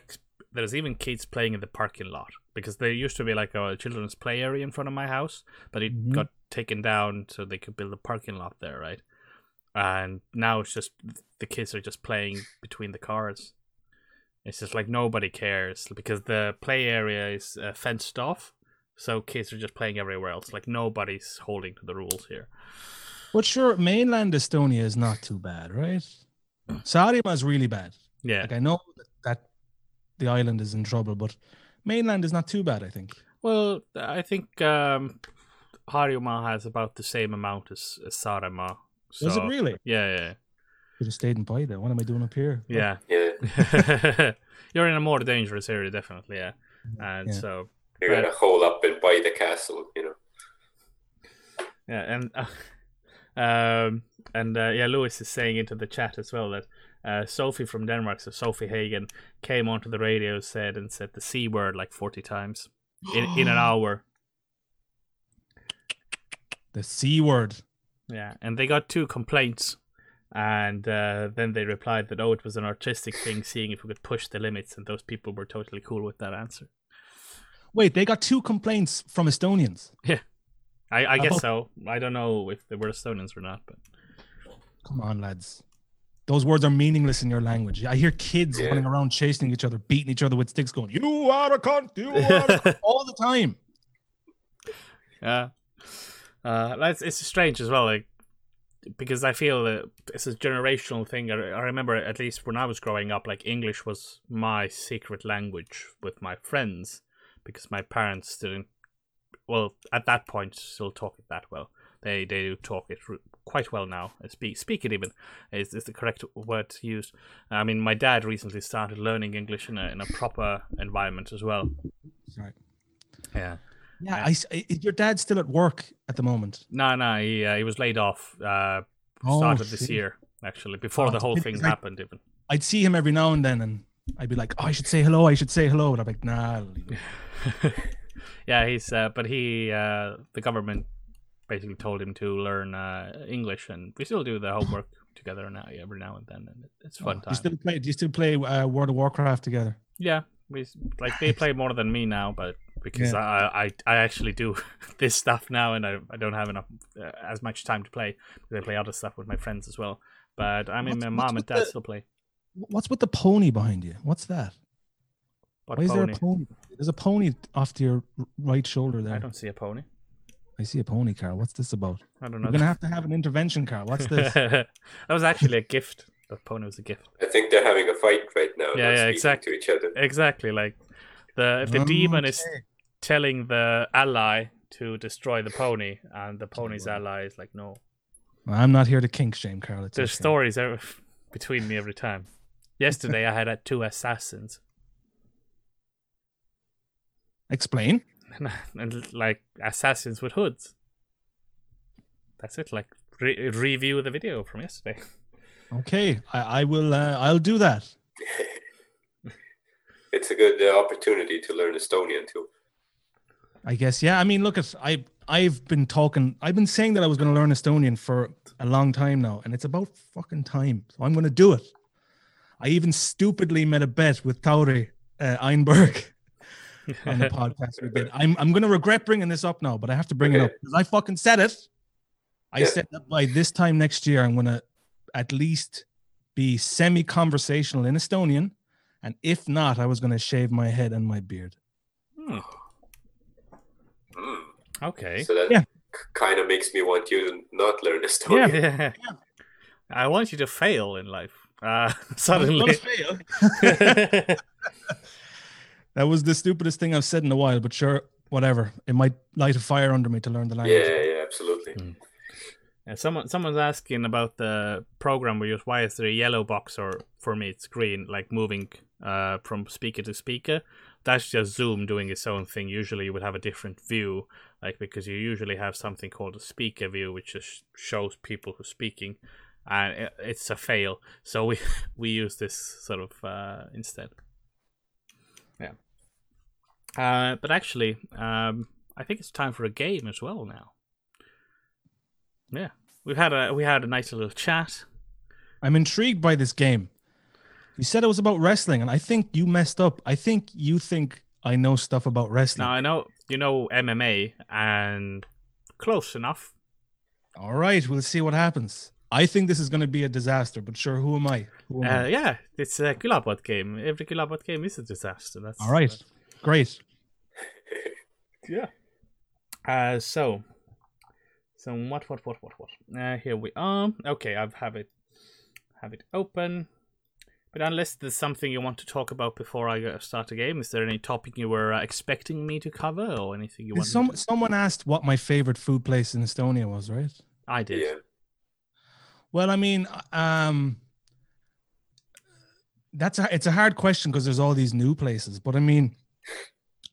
there's even kids playing in the parking lot because there used to be like a children's play area in front of my house, but it
Mhm.
got taken down so they could build a parking lot there, right? And now it's just the kids are just playing between the cars. It's just like nobody cares because the play area is uh, fenced off, so kids are just playing everywhere else. Like nobody's holding to the rules here.
but sure, mainland Estonia is not too bad, right? Saaremaa is really bad.
Yeah.
Like I know that, that the island is in trouble, but mainland is not too bad. I think.
Well, I think um, Harjumaa has about the same amount as, as Saaremaa. So,
Was it really?
Yeah, yeah,
Should have stayed in Paide. What am I doing up here?
yeah.
Yeah. *laughs*
You're in a more dangerous area, definitely. Yeah, and
Yeah.
so
You're gonna hole up and by the castle, you know.
Yeah, and uh, *laughs* um, and uh, yeah, Lewis is saying into the chat as well that uh, Sofie from Denmark, so Sofie Hagen, came onto the radio said and said the c word like forty times in in an *gasps* hour.
The c word.
Yeah, and they got two complaints, and uh, then they replied that oh, it was an artistic thing, seeing if we could push the limits, and those people were totally cool with that answer.
Wait, they got two complaints from Estonians.
I, I guess so. I don't know if they were Estonians or not, but
Come on, lads. Those words are meaningless in your language. I hear kids
Yeah.
running around chasing each other, beating each other with sticks, going, You are a cunt, you are a cunt, *laughs* all the time.
yeah. Uh, that's it's strange as well, like because I feel that it's a generational thing. I, I remember at least when I was growing up, like English was my secret language with my friends because my parents didn't. Well, at that point, still talk it that well. They they do talk it quite well now. Speak speak it even is, is the correct word to use. I mean, my dad recently started learning English in a in a proper environment as well.
Right.
Yeah.
Yeah, I, s- i- is your dad still at work at the moment?
No, no, he uh, he was laid off. Uh,
Oh,
started this
shit.
year actually before
Oh,
the whole thing
like-
happened. Even
I'd see him every now and then, and I'd be like, "Oh, I should say hello. I should say hello." And I'm like, "Nah." *laughs*
Yeah, he's uh, but he uh, the government basically told him to learn uh, English, and we still do the homework *sighs* together now every now and then, and it's fun
Oh, Do
time.
you still play? Do you still play uh, World of Warcraft together?
Yeah, we like they play more than me now, but because I, I I actually do *laughs* this stuff now, and I, I don't have enough uh, as much time to play. I play other stuff with my friends as well. But I mean,
What's-
my mom and dad
the-
still play.
What's with the pony behind you? What's that?
What
Why is there a pony? There's a pony off to your right shoulder there.
I don't see a pony.
I see a pony, Carl. What's this about?
I don't
know.
Know.
gonna have *laughs* to have an intervention, Carl. What's this? *laughs*
that was actually a gift. That pony was a gift.
I think they're having a fight right now.
Yeah, yeah, exactly.
To each other.
Exactly, like the if the demon is telling the ally to destroy the pony, and the pony's ally is like, no.
I'm not here to kink shame, Carl. It's
There's
okay.
stories ev- between me every time. Yesterday, I had uh, two assassins,
Explain. *laughs*
and like assassins with hoods. That's it. Like re- review the video from yesterday. *laughs*
Okay, I, I will. Uh, I'll do that. *laughs*
It's a good uh, opportunity to learn Estonian too.
I guess. Yeah. I mean, look at I. I've been talking. I've been saying that I was going to learn Estonian for a long time now, and it's about fucking time. So I'm going to do it. I even stupidly made a bet with Tauri uh, Einberg on the *laughs* podcast we did. I'm I'm going to regret bringing this up now, but I have to bring it up because I fucking said it. I
Yeah.
said that by this time next year, I'm going to at least be semi-conversational in Estonian, and if not, I was going to shave my head and my beard.
Hmm,
Hmm.
okay.
So that
Yeah.
kind of makes me want you to not learn Estonian.
Yeah. yeah. I want you to fail in life. Uh,
I'm *laughs*
suddenly.
gonna fail. *laughs* That was the stupidest thing I've said in a while, but sure, whatever. It might light a fire under me to learn the language.
Yeah, yeah, absolutely.
Yeah, someone someone's asking about the program we use. Why is there a yellow box or for me it's green, like moving uh, from speaker to speaker? That's just Zoom doing its own thing. Usually you would have a different view, like because you usually have something called a speaker view, which just shows people who's speaking, and it- it's a fail. So we *laughs* we use this sort of uh, instead. Yeah. Uh, but actually, um, I think it's time for a game as well now. Yeah, we've had a we had a nice little chat.
I'm intrigued by this game. You said it was about wrestling, and I think you messed up. I think you think I know stuff about wrestling.
Now I know you know MMA and close enough.
All right, we'll see what happens. I think this is going to be a disaster, but sure, who am I? Who am
Uh,
I?
yeah, it's a Külapood game. Every Külapood game is a disaster. That's
All right, great. *laughs*
Yeah. Uh, so, so what, what, what, what, what? Uh, here we are. Okay, I've have it, have it open. But unless there's something you want to talk about before I start the game, is there any topic you were uh, expecting me to cover, or anything you want?
Some someone asked what my favorite food place in Estonia was, right?
I did.
Yeah.
Well, I mean, um, that's a, it's a hard question because there's all these new places. But I mean,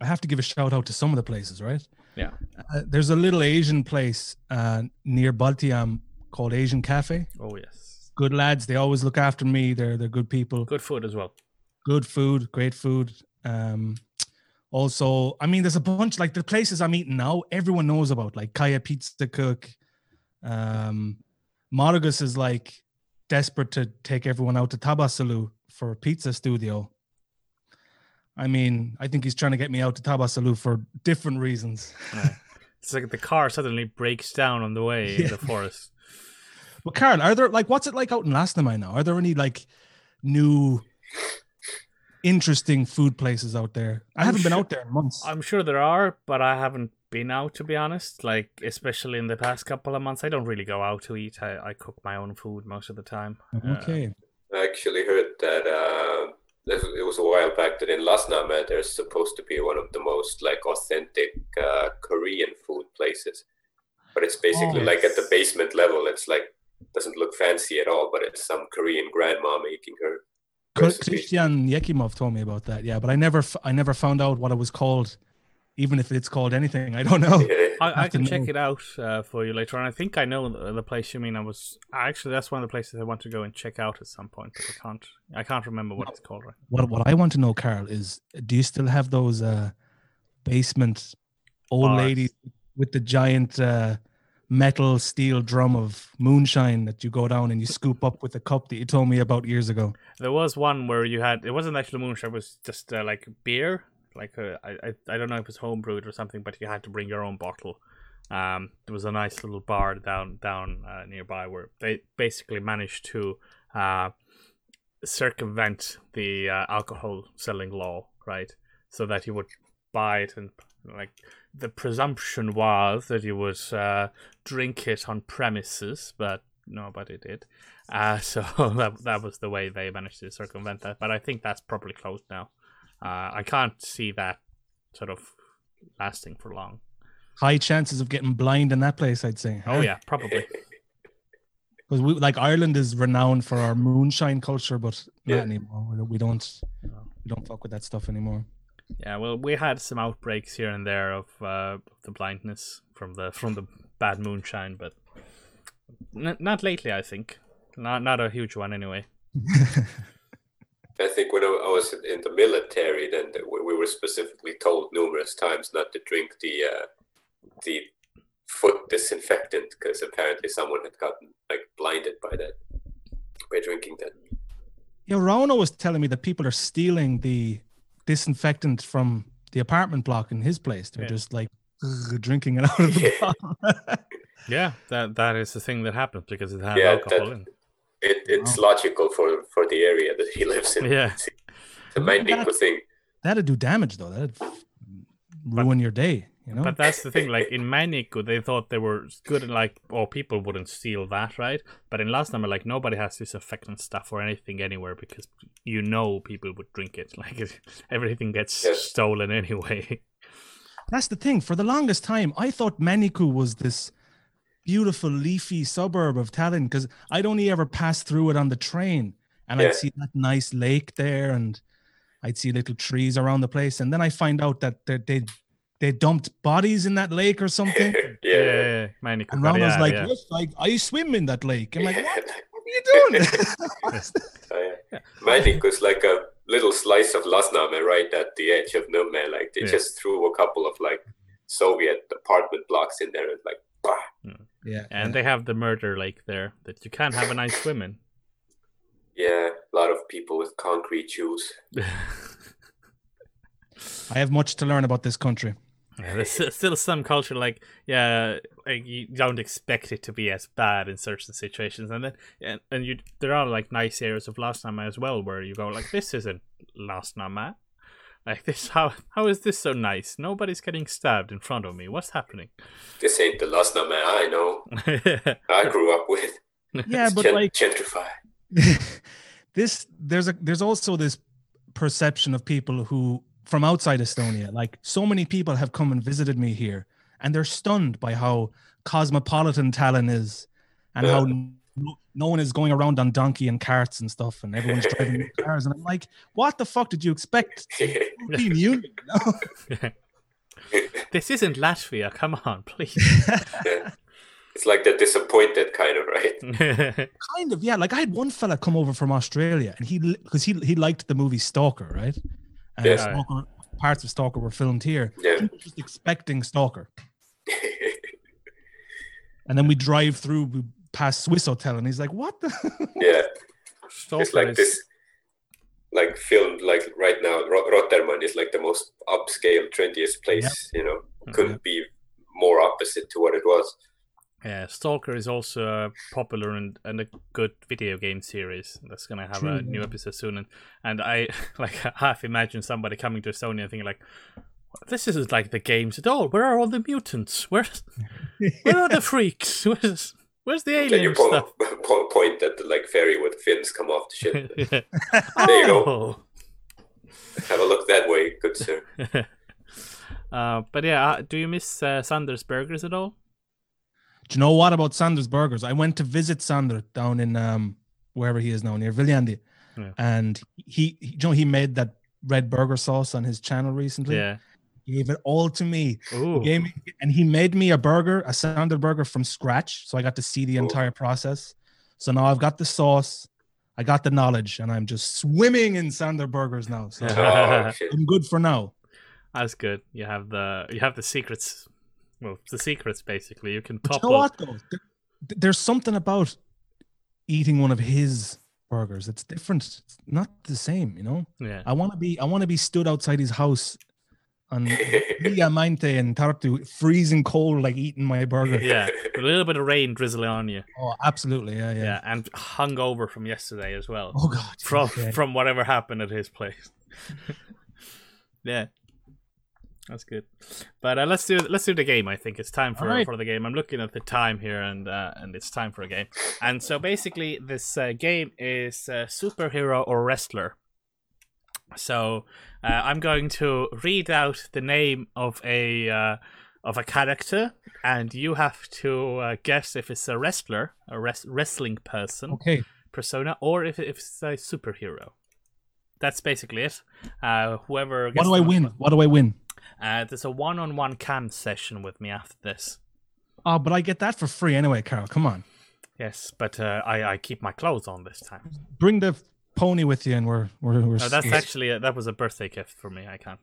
I have to give a shout out to some of the places, right?
Yeah.
Uh, there's a little Asian place uh, near Balti jaam called Asian Cafe.
Oh yes,
Good lads. They always look after me. They're they're good people.
good food as well.
Good food, great food. Um, also, I mean, there's a bunch like the places I'm eating now. Everyone knows about like Kaja Pizza Köök. Um, is like desperate to take everyone out to Tabasalu for a pizza studio. I mean, I think he's trying to get me out to Tabasalu for different reasons.
It's like the car suddenly breaks down on the way in the forest. *laughs*
But Karen, are there like what's it like out in Lasnamäe now? Are there any like new interesting food places out there? I
I'm
haven't been out there in months.
I'm sure there are, but I haven't been out to be honest. Like especially in the past couple of months, I don't really go out to eat. I, I cook my own food most of the time. Uh,
Okay.
I actually heard that uh, this- it was a while back that in Lasnamäe there's supposed to be one of the most like authentic uh, Korean food places, but it's basically
Oh.
like at the basement level. It's like doesn't look fancy at all, but it's some Korean grandma making her. Recipe.
Christian Yekimov told me about that. Yeah, but I never, f- I never found out what it was called, even if it's called anything. I don't know.
I, I
have to
can check
know.
it out uh, for you later on. I think I know the, the place you mean. I was actually that's one of the places I want to go and check out at some point, but I can't. I can't remember what it's called. Right.
What What I want to know, Carl, is do you still have those uh, basement old
Bars.
ladies with the giant uh, metal steel drum of moonshine that you go down and you scoop up with a cup that you told me about years ago?
There was one where you had it wasn't actually moonshine; it was just uh, like beer. Like uh, I, I don't know if it was home brewed or something, but you had to bring your own bottle. Um, there was a nice little bar down down uh, nearby where they basically managed to uh, circumvent the uh, alcohol selling law, right? So that you would buy it and like the presumption was that you would uh, drink it on premises, but nobody did. Uh, *laughs* so that that was the way they managed to circumvent that. But I think that's probably closed now. Uh, I can't see that sort of lasting for long.
High chances of getting blind in that place, I'd say.
Oh yeah, probably. *laughs*
because we like Ireland is renowned for our moonshine culture, but
Yeah.
not anymore. We don't- We don't, we don't fuck with that stuff anymore.
Yeah, well, we had some outbreaks here and there of uh, the blindness from the from the bad moonshine, but n- not lately. I think not not a huge one anyway. *laughs*
I think when I I was in the military, then we we were specifically told numerous times not to drink the uh, the foot disinfectant because apparently someone had gotten like blinded by that by drinking that.
Yeah, Rona was telling me that people are stealing the disinfectant from the apartment block in his place. They're
Yeah.
just like *laughs* drinking it out of the
Yeah. *laughs*
bottle. *laughs*
Yeah, that that is the thing that happens because it has
Yeah,
alcohol
that-
in.
It, it's logical for, for the area that he lives in.
Yeah.
It's a Männiku thing.
That'd do damage though. That'd ruin your day. You know.
But that's the thing. Like in Männiku, they thought they were good. and Like, oh, people wouldn't steal that, right? But in Lasnamäe, like nobody has this disinfectant stuff or anything anywhere because you know people would drink it. *laughs* Like everything gets
Yes.
stolen anyway. *laughs*
That's the thing. For the longest time, I thought Männiku was this beautiful leafy suburb of Tallinn because I'd only ever pass through it on the train and
Yeah.
I'd see that nice lake there and I'd see little trees around the place. And then I find out that they they they dumped bodies in that lake or something. *laughs*
yeah.
yeah, Männiku.
And
but
Ron was
yeah,
like,
yeah.
yes, I, I swim in that lake. I'm like, what? *laughs* What are you doing? *laughs*
Oh, yeah. Männiku's like a little slice of Lasnamäe right at the edge of Nõmme. Like they
Yeah.
just threw a couple of like Soviet apartment blocks in there and like, bah. Mm.
Yeah.
And they have the murder lake there that you can't have a nice swim in. *laughs*
yeah, a lot of people with concrete shoes. *laughs*
I have much to learn about this country.
Yeah, there's still some culture like yeah, like you don't expect it to be as bad in certain situations, and then and, and you there are like nice areas of Lasnamäe as well where you go like this isn't Lasnamäe, like this how how is this so nice? Nobody's getting stabbed in front of me. What's happening?
This ain't the Lasnamäe I know. I grew up with.
Yeah,
It's
but
gen-
like
gentrify. *laughs*
this there's a there's also this perception of people who from outside Estonia like so many people have come and visited me here and they're stunned by how cosmopolitan Tallinn is and how
Yeah.
No, no one is going around on donkey and carts and stuff and everyone's *laughs* driving cars and I'm like what the fuck did you expect European Union you know? *laughs*
this isn't Latvia. Come on, please. *laughs*
it's like the disappointed kind of right.
kind of yeah like I had one fella come over from Australia and he because he he liked the movie Stalker right and
Yeah.
Stalker, parts of Stalker were filmed here
Yeah.
he was just expecting Stalker. And then we drive through we past Swissôtel, and he's like, "What the?" *laughs*
yeah.
Stalker
it's like this like filmed like right now Ro- Rotermann is like the most upscale trendiest place you know couldn't be more opposite to what it was
Yeah, Stalker is also uh, popular and, and a good video game series that's gonna have a new episode soon. And, and I *laughs* like half imagine somebody coming to Estonia and thinking like, this isn't like the games at all. Where are all the mutants? Where's *laughs* where are the freaks? Where's where's the
Then you
alien *laughs*
point,
stuff?
point, point at the like ferry with fins come off the ship. *laughs*
Yeah.
There you go.
Oh.
Have a look that way, good sir. *laughs*
uh, but yeah, uh, do you miss uh, Sanders Burgers at all?
Do you know what about Sanders Burgers? I went to visit Sander down in um wherever he is now near Viljandi,
Yeah.
and he, he, you know, he made that red burger sauce on his channel recently.
Yeah.
He gave it all to me.
Ooh.
He gave me, and he made me a burger, a Sander burger from scratch. So I got to see the
Cool.
entire process. So now I've got the sauce, I got the knowledge, and I'm just swimming in Sander burgers now. So *laughs*
Oh.
I'm good for now.
That's good. You have the you have the secrets. Well, the secrets basically. You can
But
top
you know what though? There- There's something about eating one of his burgers. It's different. It's not the same, you know.
Yeah.
I want to be. I want to be stood outside his house on *laughs* Diamante and Tartu, freezing cold, like eating my burger.
Yeah. A little bit of rain drizzling on you.
Oh, absolutely. Yeah, yeah.
Yeah, and hungover from yesterday as well.
Oh God.
from
yeah.
from whatever happened at his place. *laughs* yeah, that's good. But uh, let's do let's do the game. I think it's time for
Alright.
for the game. I'm looking at the time here, and uh, and it's time for a game. And so basically, this uh, game is uh, superhero or wrestler. So uh, I'm going to read out the name of a uh, of a character, and you have to uh, guess if it's a wrestler, a res- wrestling person
Okay.
persona or if, if it's a superhero. That's basically it. Uh, whoever
What do I win? What do I win?
Uh, there's a one-on-one cam session with me after this.
Oh, but I get that for free anyway, Carol. Come on.
Yes, but uh, I, I keep my clothes on this time.
Bring the pony with you, and we're we're. we're
No, that's actually a, that was a birthday gift for me. I can't.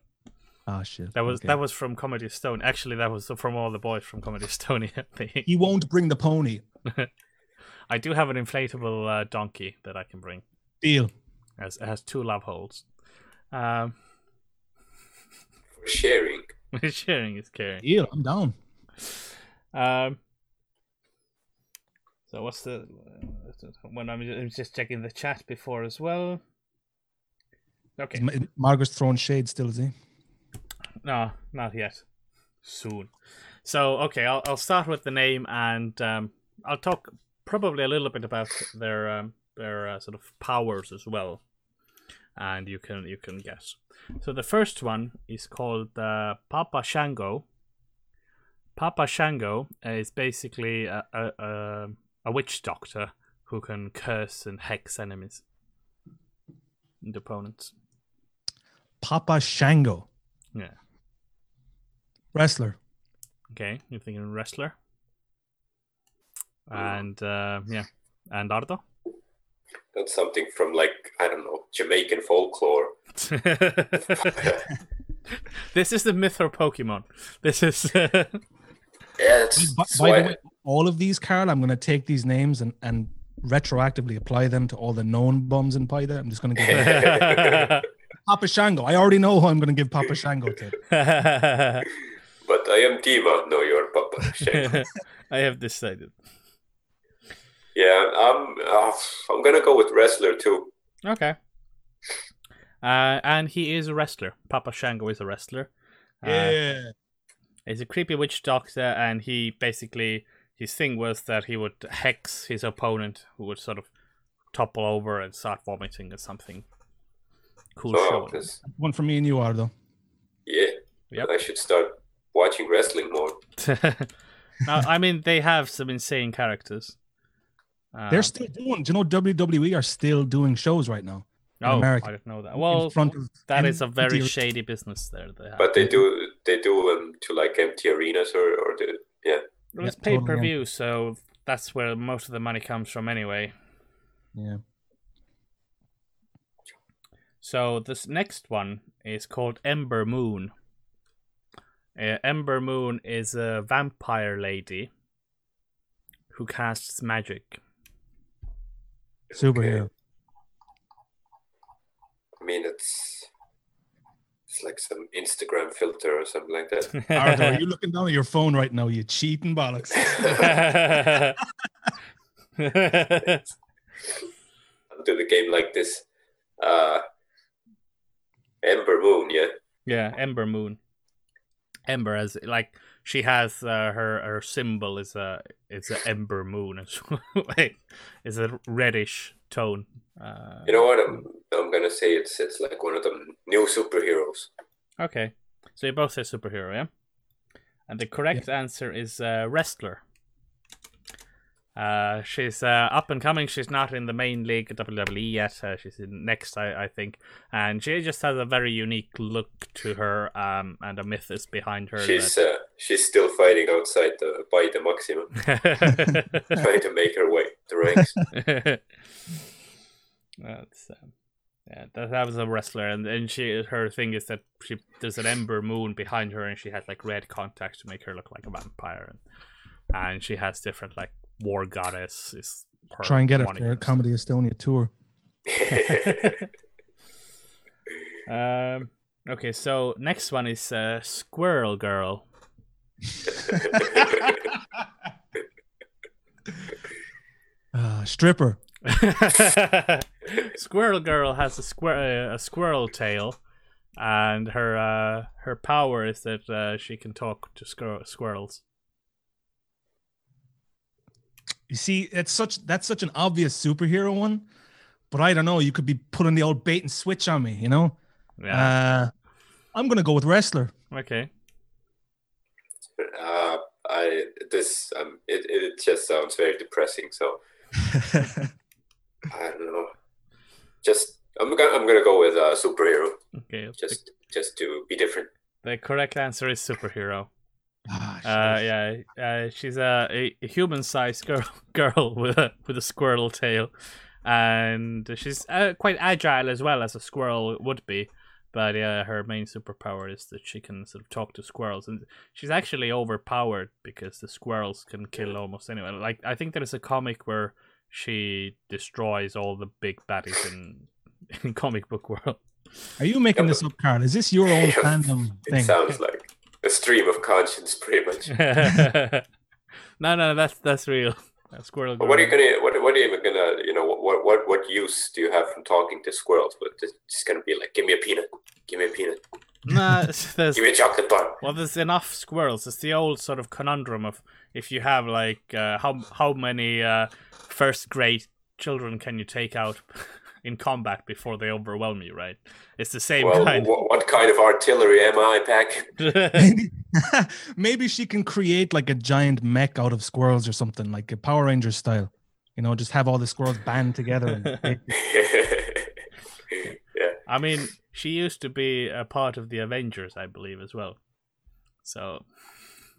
Ah, shit.
That was
Okay.
that was from Comedy Estonia. Actually, that was from all the boys from Comedy Estonia. *laughs*
He won't bring the pony. *laughs*
I do have an inflatable uh, donkey that I can bring.
Deal.
As it has two love holes. Um,
sharing. *laughs*
sharing is caring.
Deal. I'm down.
Um. So what's the when I'm I'm just checking the chat before as well. Okay,
Ma- Margaret's throwing shade still, is he?
no, not yet. Soon. So okay, I'll I'll start with the name and um, I'll talk probably a little bit about their um, their uh, sort of powers as well, and you can you can guess. So the first one is called uh, Papa Shango. Papa Shango is basically a, a, a, a witch doctor who can curse and hex enemies and opponents.
Papa Shango,
Yeah.
wrestler.
Okay, you're thinking wrestler. And uh, yeah, and Ardo.
That's something from like I don't know Jamaican folklore. *laughs* *laughs*
this is the myth or Pokemon. This is *laughs*
Yeah, it's,
By,
it's
by the way, all of these, Carl, I'm going to take these names and, and retroactively apply them to all the known bums in Paide. I'm just going to give *laughs* Papa Shango. I already know who I'm going to give Papa Shango to. *laughs*
but I am Dima. No, you're Papa. Shango. *laughs*
I have decided.
yeah, I'm. Uh, I'm gonna go with wrestler too.
Okay. Uh, and he is a wrestler. Papa Shango is a wrestler. Uh, He's a creepy witch doctor, and he basically his thing was that he would hex his opponent, who would sort of topple over and start vomiting or something. Cool
Oh,
show.
this-
One for me and you, Ardo.
yeah.
Yep.
I should start watching wrestling more. *laughs*
now, I mean, they have some insane characters. Uh,
They're still doing. Do you know WWE are still doing shows right now? in
oh,
America.
I didn't know that. Well, that is a very shady business there. They have.
But they do. They do them to like empty arenas or or the yeah.
Well, it's
Yeah,
pay per view, so that's where most of the money comes from anyway.
Yeah.
So this next one is called Ember Moon. Uh, Ember Moon is a vampire lady who casts magic.
Superhero.
I mean, it's it's like some Instagram filter or something like that.
Ardo, are you looking down at your phone right now? You cheating bollocks. *laughs* *laughs*
I'll do the game like this. Uh, Ember Moon, yeah.
yeah, Ember Moon. Ember as like she has uh, her her symbol is a it's an ember moon. *laughs* It's it's a reddish tone. Uh,
You know what? I'm I'm gonna say it's it's like one of the new superheroes.
okay, so you both say superhero, yeah. And the correct answer is uh, wrestler. Uh, she's uh, up and coming. She's not in the main league WWE yet. Uh, she's in NXT, I, I think, and she just has a very unique look to her. Um, and a myth is behind her.
She's uh, she's still fighting outside the by the maximum, *laughs* trying to make her way the ranks. *laughs*
That's um, yeah. That, that was a wrestler, and and she her thing is that she there's an ember moon behind her, and she has like red contacts to make her look like a vampire, and and she has different like war goddess is.
Try and get for a. Comedy Estonia tour. *laughs*
Um. Okay, so next one is uh, Squirrel Girl.
Uh, *laughs* stripper. *laughs*
squirrel Girl has a squir- uh, a squirrel tail, and her uh, her power is that uh, she can talk to squir- squirrels.
You see, it's such that's such an obvious superhero one, but I don't know. You could be putting the old bait and switch on me, you know.
Yeah.
Uh, I'm gonna go with wrestler.
okay.
uh, I this um it, it just sounds very depressing. So *laughs* I don't know. Just I'm gonna I'm gonna go with uh, superhero
Okay. The,
just just to be different.
the correct answer is superhero.
Ah,
Uh, yeah. Uh, she's a, a, a human-sized girl *laughs* girl with a with a squirrel tail, and she's uh, quite agile as well as a squirrel would be. But yeah, her main superpower is that she can sort of talk to squirrels, and she's actually overpowered because the squirrels can kill almost anyone. Like I think there is a comic where she destroys all the big baddies in *laughs* in comic book world.
Are you making this up, Carl? Is this your own
Yeah, *laughs*
fandom
It
thing?
sounds like a stream of conscience, pretty much. *laughs*
no, no, that's that's real. That squirrel.
But what are you gonna what what are you even gonna you know what what what use do you have from talking to squirrels? But it's just gonna be like, give me a peanut, give me a peanut,
Nah, it's- there's
give me a chocolate bar.
well, there's enough squirrels. It's the old sort of conundrum of if you have like uh, how how many uh, first grade children can you take out *laughs* in combat before they overwhelm you, right? It's the same
Well,
kind.
what, what kind of artillery am I packing? *laughs*
Maybe, *laughs* maybe she can create like a giant mech out of squirrels or something, like a Power Rangers style. You know, just have all the squirrels band together. And
yeah,
I mean, she used to be a part of the Avengers, I believe, as well. So,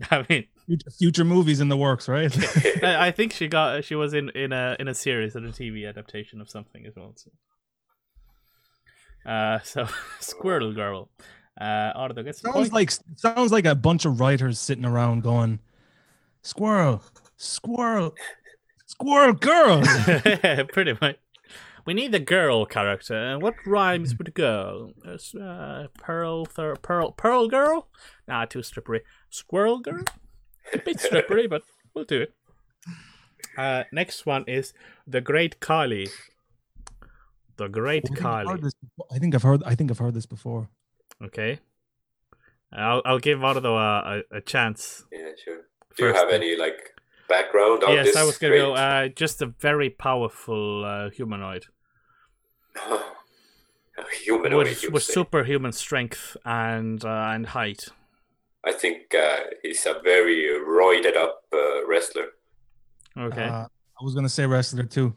*laughs* I mean,
future- future movies in the works, right? *laughs*
I, I think she got she was in in a in a series and a TV adaptation of something as well. So, uh, so *laughs* Squirrel Girl, uh, Ardo gets the
sounds
point.
like sounds like a bunch of writers sitting around going, "Squirrel, squirrel, squirrel girl."
Pretty much. We need the girl character. And what rhymes with girl? Uh, Uh, pearl, thir- pearl, pearl girl? Nah, too strippery. Squirrel girl? A bit strippery, but we'll do it. Uh, next one is the Great Khali. The Great
I I've
Khali.
heard this before. I think I've heard. I think I've heard this before.
Okay. I'll I'll give Ardo a, a, a chance.
yeah, sure. Do you
first.
have any like background on
Yes,
this?
Yes, I was gonna
great-
go. Uh, just a very powerful uh, humanoid.
A *laughs* humanoid,
with, with superhuman strength and uh, and height.
I think uh, he's a very roided up uh, wrestler.
Okay,
Uh, I was gonna say wrestler too.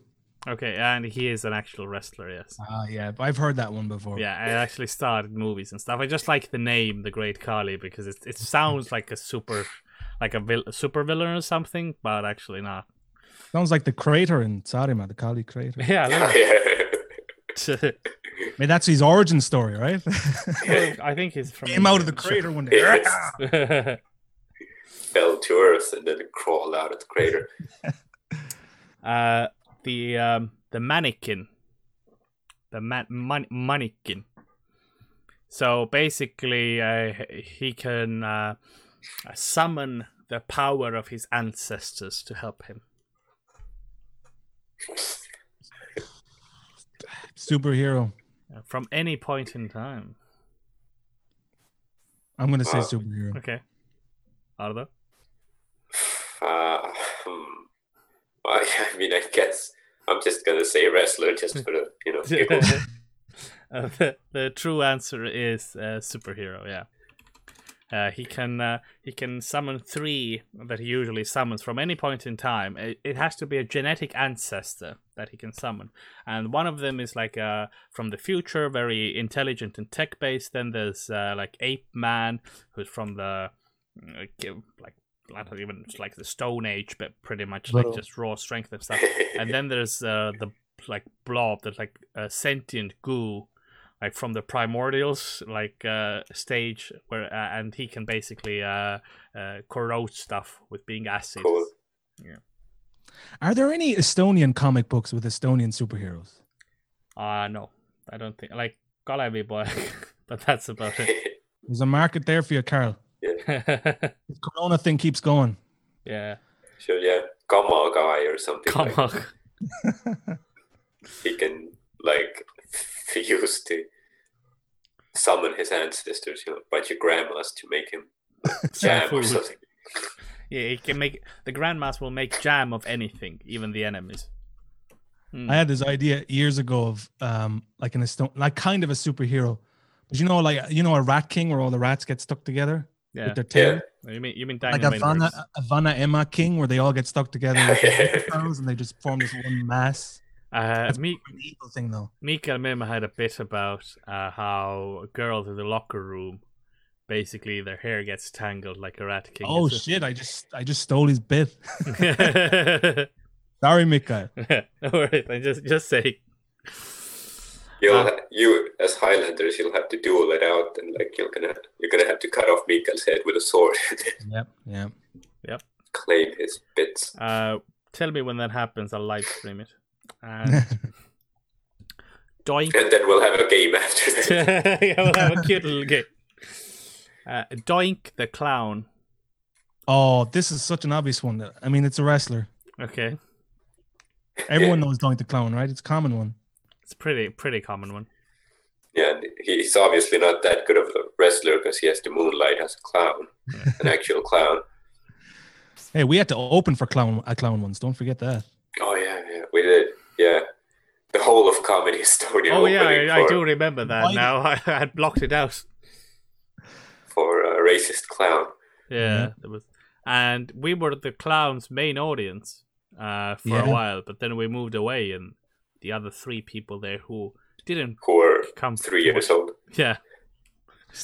okay, and he is an actual wrestler. Yes,
Ah, yeah, but I've heard that one before.
yeah, I actually started movies and stuff. I just like the name, the Great Khali, because it it sounds like a super, like a, vil- a super villain or something, but actually not.
sounds like the crater in Saaremaa, the Kaali crater. *laughs*
Yeah, a little
yeah,
bit.
I mean, that's his origin story, right?
I think he's from
Came out of the crater one day.
Yes. *laughs* fell to earth and then crawled out of the crater. *laughs*
uh, the um, the Manikin, the man- man- Manikin. So basically, uh, he can uh, summon the power of his ancestors to help him. *laughs*
Superhero.
uh, from any point in time.
I'm gonna say
Wow.
superhero.
Okay. Arda?
Uh, hmm. Well, I mean, I guess I'm just gonna say wrestler just for the you know. *laughs*
Uh, the, the true answer is uh, superhero. Yeah. Uh, he can uh, he can summon three that he usually summons from any point in time. It, it has to be a genetic ancestor that he can summon, and one of them is like uh, from the future, very intelligent and tech based. Then there's uh, like Ape Man, who's from the like I don't even like the Stone Age, but pretty much like just raw strength and stuff. *laughs* and then there's uh, the like blob that's like a sentient goo like from the primordials like uh stage where uh, and he can basically uh, uh corrode stuff with being acid
cool. Yeah.
Are there any Estonian comic books with Estonian superheroes?
uh no i don't think like Kalevi boy *laughs* but that's about it *laughs*
There's a market there for you, Carl. The Corona thing keeps going.
yeah
so yeah, Gamma guy or something.
come
like
on
He can like *laughs* use to summon his ancestors, you know, a bunch of grandmas to make him *laughs* jam or something.
yeah he can make the grandmas will make jam of anything even the enemies Hmm.
I had this idea years ago of um like an Eston like kind of a superhero. But you know, like you know, a rat king where all the rats get stuck together
yeah
with their tail.
Yeah.
you mean you mean
Like a Vanna, a Vanna Emma king where they all get stuck together with their *laughs* and they just form this one mass.
Uh
That's
me
an evil thing though.
Mikael Mima had a bit about uh, how girls in the locker room, basically their hair gets tangled like a rat king.
Oh
It's
shit! I just I just stole his bit. *laughs* Sorry, Mikael. *laughs*
no worries, I'm just just say.
You'll
Uh,
ha- you as Highlanders, you'll have to duel it out, and like you're gonna you're gonna have to cut off Mikael's head with a sword and *laughs*
Yep, yeah.
claim his bits.
Uh, tell me when that happens. I'll live stream it. And Doink.
And then we'll have a game after *laughs* that.
yeah, we'll have a cute little game. Uh, Doink the clown.
Oh, this is such an obvious one. I mean, it's a wrestler.
Okay,
Everyone knows Doink the Clown, right? It's a common one.
it's pretty pretty common one.
Yeah, he's obviously not that good of a wrestler because he has to moonlight as a clown, an actual clown.
Hey, we had to open for clown a clown once. Don't forget that.
Oh yeah, yeah, we did. Yeah, the whole of comedy *laughs* Estonia.
Oh yeah, I, I do remember that
Why-
now. *laughs* I had blocked it out.
for a racist clown.
Yeah,
Yeah.
there was, and we were the clown's main audience uh, for
Yeah.
a while, but then we moved away, and the other three people there who didn't
Who were
come
three
to-
years old.
Yeah,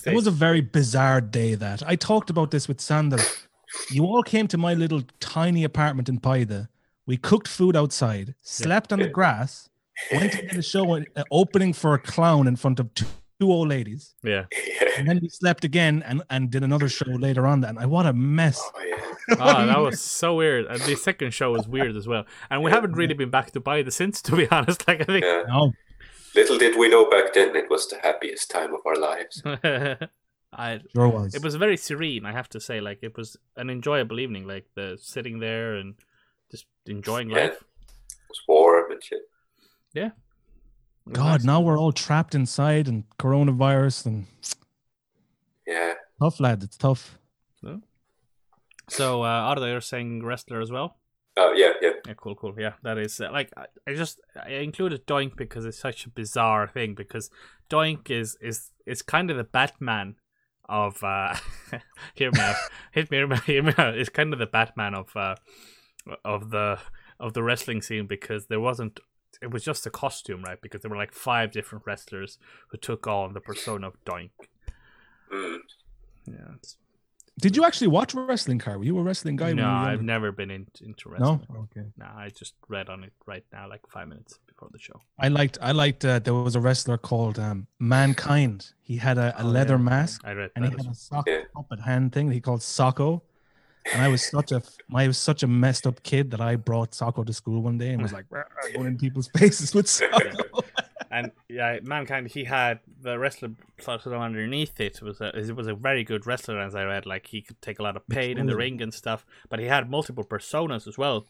It was a very bizarre day that I talked about this with Sander. You all came to my little tiny apartment in Paide. We cooked food outside, slept on the grass, went to get a show uh, opening for a clown in front of two, two old ladies,
yeah.
and then we slept again and, and did another show later on. That and I what a mess.
Oh yeah.
oh, that was so weird. And the second show was weird as well. And we haven't really been back to Paide since, to be *laughs* honest. Like I think.
yeah.
No,
Little did we know back then it was the happiest time of our lives. *laughs*
I
sure was.
it was very serene, I have to say. Like it was an enjoyable evening, like the sitting there and just enjoying
Yeah.
life.
It was warm and shit.
It was
God, now we're all trapped inside and coronavirus and
Yeah.
tough, lad. It's tough.
So, uh, Arda, you're saying wrestler as well?
Oh yeah, yeah.
Yeah, cool, cool. Yeah, that is uh, like I, I just I included Doink because it's such a bizarre thing because Doink is is is kind of the Batman of uh *laughs* hear me out, *laughs* hit me, hear me, hear me out. It's kind of the Batman of uh of the of the wrestling scene because there wasn't it was just a costume, right? Because there were like five different wrestlers who took on the persona of Doink.
Mm.
Yeah, it's,
Did you actually watch wrestling, Car? Were you a wrestling guy?
no,
you
I've never been in, into
No. Okay.
No, I just read on it right now, like five minutes before the show.
I liked. I liked. Uh, there was a wrestler called um, Mankind. He had a, a
Oh,
leather
yeah.
mask
I read
and he had
as
a sock
Yeah.
puppet hand thing that he called Socko. And I was such a I was such a messed up kid that I brought Socko to school one day and was like going in people's *laughs* faces with Socko. *laughs*
and yeah, mankind. He had the wrestler of underneath it was a it was a very good wrestler as I read. Like he could take a lot of pain in the ring and stuff. But he had multiple personas as well,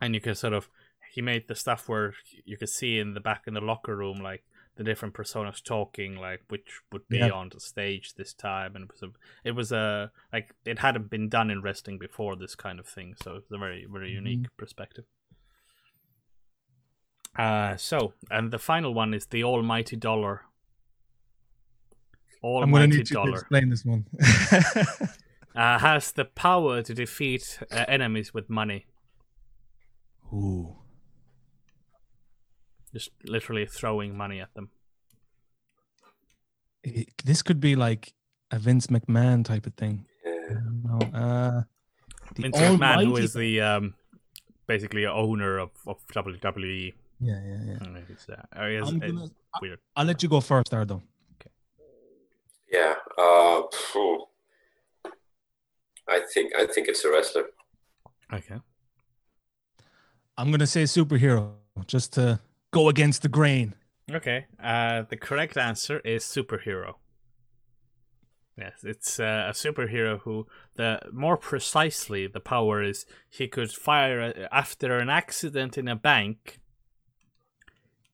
and you can sort of he made the stuff where you could see in the back in the locker room like the different personas talking, like which would be
Yeah.
on the stage this time, and it was a, it was a like it hadn't been done in wrestling before this kind of thing, so it's a very very unique perspective. Uh so and the final one is the Almighty Dollar.
All I'm gonna need you to explain this one. *laughs*
uh, has the power to defeat uh, enemies with money.
Ooh.
Just literally throwing money at them.
It- this could be like a Vince McMahon type of thing.
Yeah.
No, uh, the
Vince McMahon, who
Almighty-
is the um, basically owner of, of WWE.
Yeah, yeah, yeah.
Uh, It's, uh, it's-
I'm
it's
gonna,
weird.
I'll let you go first, Ardo. Okay.
Yeah. Uh, phew. I think I think it's a wrestler.
Okay.
I'm gonna say superhero just to go against the grain.
Okay. Uh, the correct answer is superhero. Yes, it's uh, a superhero who the more precisely the power is he could fire a, after an accident in a bank.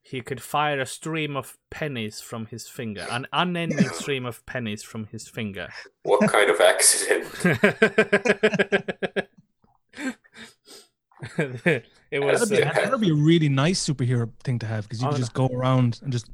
He could fire a stream of pennies from his finger, an unending *laughs* stream of pennies from his finger.
What kind of accident? *laughs* *laughs*
it was
That'd be,
uh,
that'd be a really nice superhero thing to have because you
Oh,
could
no.
just go around and just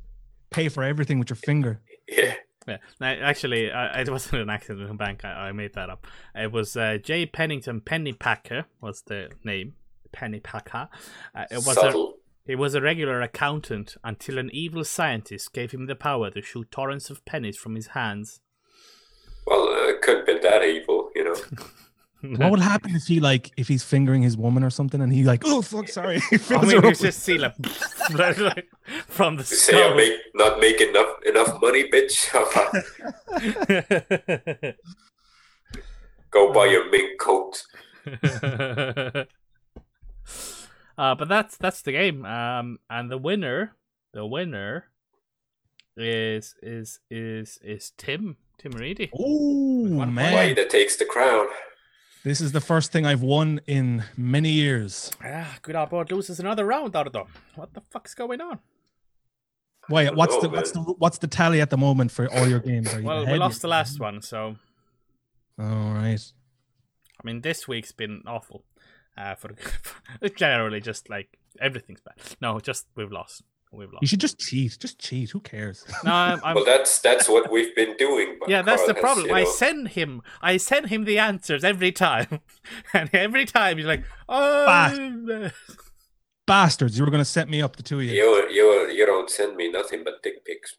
pay for everything with your finger.
Yeah.
Yeah, no, actually, uh, it wasn't an accident in bank. I, I made that up. It was uh, J. Pennington Pennypacker was the name. Pennypacker. Uh, it was a,
Subtle.
he was a regular accountant until an evil scientist gave him the power to shoot torrents of pennies from his hands.
Well, uh, it couldn't be that evil, you know. *laughs*
What would *laughs* happen if he like if he's fingering his woman or something and he like oh fuck sorry *laughs* he
I mean,
her
you just see like *laughs* from the
You say I'm make, not making enough enough money, bitch. Go buy your mink coat.
uh, but that's that's the game. Um, and the winner, the winner, is is is is Tim Tim Reedy.
Oh
One point.
man,
Why that takes the crown.
This is the first thing I've won in many years.
Ah, good old boy loses another round, Ardo. What the fuck's going on?
Wait,
What's
know,
the what's the what's the tally at the moment for all your games? Are you
Well, we
ahead?
lost the last one, so
All right.
I mean, this week's been awful. Uh, for *laughs* generally just like everything's bad. No, just we've lost. We've
You should just cheat. Just cheat. Who cares? *laughs*
No, I'm, I'm,
Well, that's that's what we've been doing. but
yeah, that's the
has,
problem.
you
I
know-
send him, I send him the answers every time, *laughs* and every time he's like, "Oh, *laughs*
Bastards! You were gonna set me up, the two of you.
You you you don't send me nothing but dick pics.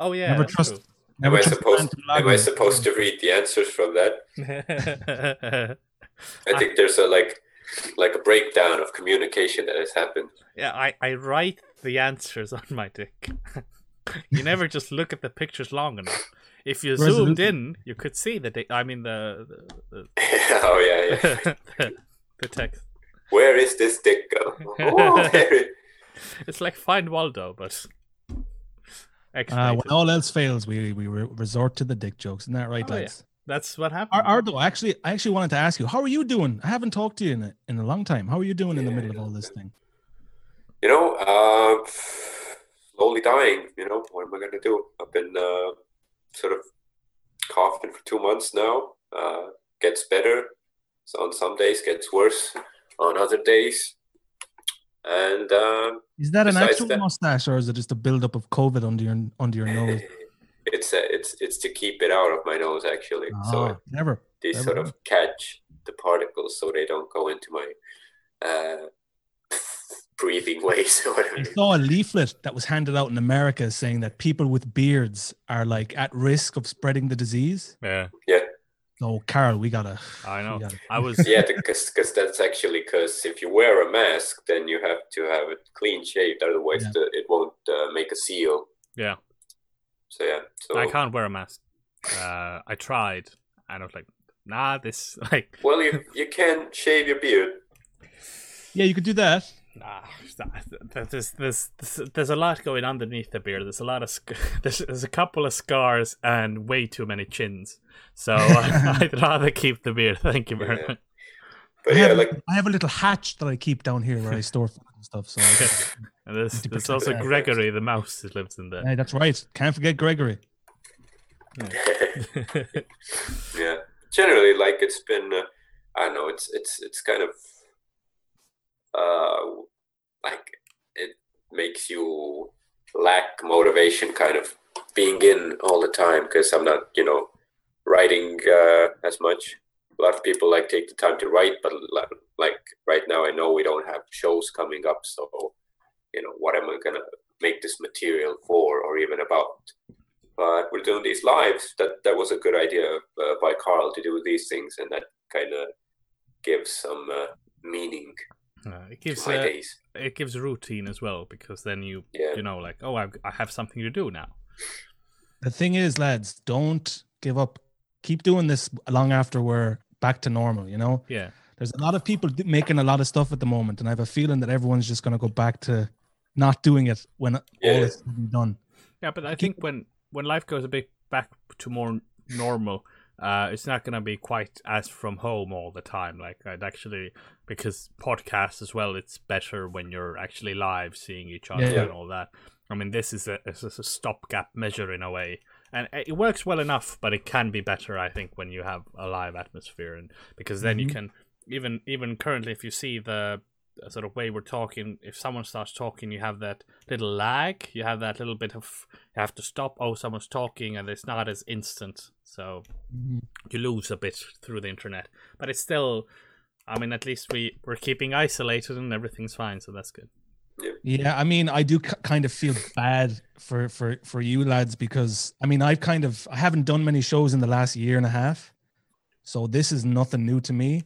oh yeah."
Never trust.
true.
Never
am I supposed? Am I supposed to read the answers from that? I think there's a like like a breakdown of communication that has happened.
Yeah, I, I write the answers on my dick. *laughs* you never just look at the pictures long enough. If you zoomed in, you could see the dick. I mean the the, *laughs*
oh yeah, yeah.
the, *laughs* the text.
Where is this dick go? Oh, it-
It's like Find Waldo, but
Uh, when all else fails, we we re- resort to the dick jokes. Isn't that right,
Oh, yeah. That's what happened.
Ar- Ardo, actually, I actually wanted to ask you, how are you doing? I haven't talked to you in a, in a long time. How are you doing in the middle of all this thing?
You know, uh, slowly dying. You know, what am I gonna do? I've been uh, sort of coughing for two months now. Uh, gets better. So on some days gets worse. On other days, and um,
Is that an actual
that-
mustache, or is it just a buildup of COVID under your under your nose? *laughs*
it's uh, it's it's to keep it out of my nose actually. so
Ah, never.
they
Never
sort of catch the particles so they don't go into my uh, breathing ways or whatever.
I saw a leaflet that was handed out in America saying that people with beards are like at risk of spreading the disease.
yeah,
So, Carol, we gotta.
I know.
gotta-
I was *laughs*
yeah, because that's actually because if you wear a mask, then you have to have it clean shaved, otherwise
Yeah.
the, it won't uh, make a seal.
yeah.
So yeah, so
I can't wear a mask. Uh, I tried, and I was like, nah, this *laughs* like
well you you can shave your beard.
Yeah, you could do that.
Nah, there's, there's, there's, there's a lot going underneath the beard. There's a lot of sc- *laughs* there's, there's a couple of scars and way too many chins. So *laughs* I'd rather keep the beard. Thank you very
Yeah.
much.
but
I
yeah,
have,
like
I have a little hatch that I keep down here where I *laughs* store and stuff. So
And there's, there's also
that.
Gregory the mouse that lives in there.
Hey, that's right. Can't forget Gregory.
yeah generally like it's been uh, i don't know it's it's it's kind of uh like it makes you lack motivation kind of being in all the time because i'm not you know writing uh as much. A lot of people like take the time to write but like right now i know we don't have shows coming up so you know what am i gonna make this material for or even about? But we're doing these lives. That that was a good idea uh, by Carl to do these things, and that kind of gives some uh, meaning
Uh, it gives uh, it gives routine as well because then you
Yeah,
you know like oh I, I have something to do now.
The thing is, lads, don't give up. Keep doing this long after we're back to normal. You know,
Yeah,
there's a lot of people making a lot of stuff at the moment, and I have a feeling that everyone's just going to go back to not doing it when all is done.
yeah, but I think when when life goes a bit back to more normal, uh, it's not gonna be quite as from home all the time. Like I'd actually because podcasts as well, it's better when you're actually live, seeing each other
Yeah.
and all that. I mean, this is a this is a stopgap measure in a way, and it works well enough. But it can be better, I think, when you have a live atmosphere, and because then you
Mhm.
can even even currently, if you see the uh, sort of way we're talking, if someone starts talking, you have that little lag. You have that little bit of you have to stop. Oh, someone's talking, and it's not as instant, so mm-hmm. you lose a bit through the internet. But it's still, I mean, at least we we're keeping isolated and everything's fine, so that's good.
Yeah, I mean, I do k- kind of feel bad for for for you lads because I mean, I've kind of I haven't done many shows in the last year and a half, so this is nothing new to me.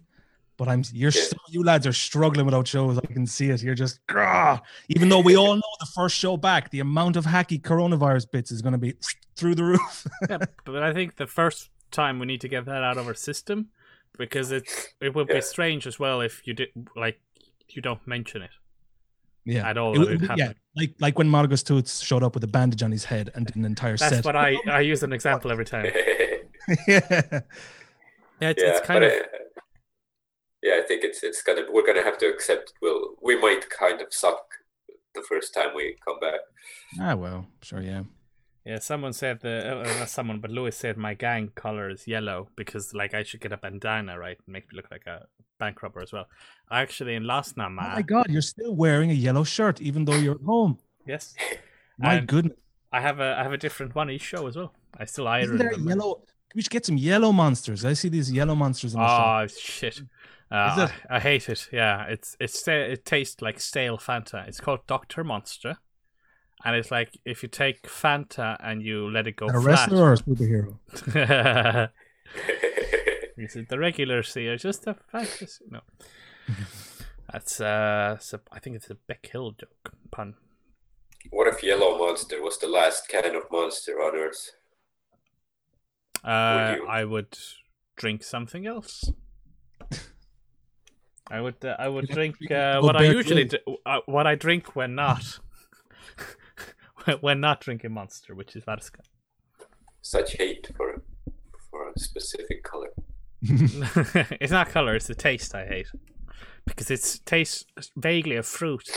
But I'm you're
Yeah.
still, you lads are struggling without shows. I can see it. You're just grah. even though we all know the first show back, the amount of hacky coronavirus bits is going to be *laughs* through the roof. *laughs*
yeah, but I think the first time we need to get that out of our system because it's it would
Yeah.
be strange as well if you did like you don't mention it
yeah,
at all.
It
it
yeah, like like when Margus Toots showed up with a bandage on his head and did an entire
That's
set.
what I I use an example every time. *laughs*
yeah.
Yeah, it's,
yeah,
it's kind of
uh, yeah, I think it's it's gonna we're gonna have to accept. We'll we might kind of suck the first time we come back.
Ah well, sure, yeah.
yeah. Someone said the uh, not someone, but Lewis said my gang color is yellow because like I should get a bandana right and make me look like a bank robber as well. Actually, in last
Oh my god, you're still wearing a yellow shirt even though you're at home.
yes, *laughs*
My
And
goodness.
I have a I have a different one each show as well. I still iron
Isn't there
them.
yellow? We should get some yellow monsters. I see these yellow monsters in the shop.
Oh shit! Uh,
Is it?
I, I hate it. Yeah, it's it's it tastes like stale Fanta. It's called Doctor Monster, and it's like if you take Fanta and you let it go
A
flat.
wrestler or a superhero? *laughs*
Is it the regular sea or just a fantasy? No. *laughs* That's uh, so I think it's a Beck Hill joke pun.
what if Yellow Monster was the last kind of monster on Earth?
Uh,
you?
I would drink something else. I would uh, I would drink uh, what I usually do, uh, what I drink when not *laughs* when not drinking Monster, which is vodka.
Such hate for for a specific color. *laughs* *laughs*
it's not color; it's the taste I hate because it tastes vaguely of fruit,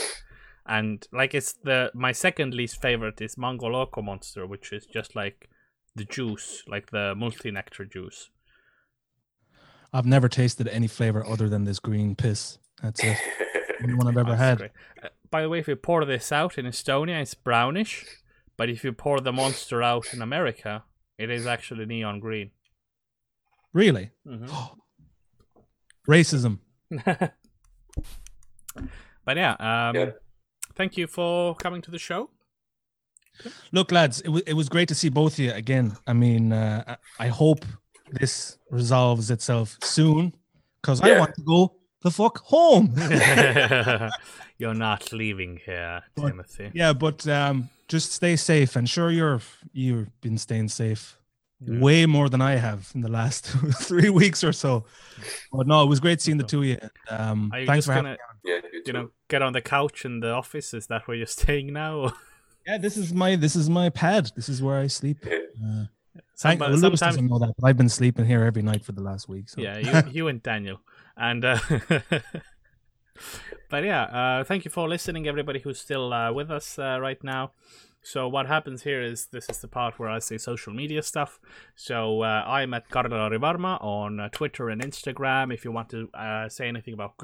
and like it's the my second least favorite is Mango Loco Monster, which is just like the juice, like the multi nectar juice.
I've never tasted any flavor other than this green piss. That's it. Only one I've ever
it's
had.
great. Uh, by the way, if you pour this out in Estonia, it's brownish, but if you pour the monster out in America, it is actually neon green.
Really?
Mhm. *gasps*
Racism. *laughs*
but yeah, um,
Yeah.
thank you for coming to the show.
Look, lads, it, w- it was great to see both of you again. I mean, uh, I I hope this resolves itself soon because I want to go the fuck home. *laughs* *laughs* *laughs*
You're not leaving here,
But-
Timothy.
yeah, but um, just stay safe. And sure, you're you've been staying safe
Yeah.
way more than I have in the last three weeks or so. But no, it was great seeing the two of you. Um,
Are you
thanks
just
for having.
gonna,
Yeah, you,
you know, get on the couch in the office? Is that where you're staying now?
Yeah, this is my this is my pad. This is where I sleep.
Yeah.
Uh, I,
Some-
Lewis
sometimes
doesn't know that, but I've been sleeping here every night for the last week. So.
yeah, you, *laughs* you and Daniel. And uh, *laughs* but yeah, uh, thank you for listening, everybody who's still uh, with us uh, right now. So what happens here is this is the part where I say social media stuff. So uh, I'm at Karla Rivarma on uh, Twitter and Instagram. If you want to uh, say anything about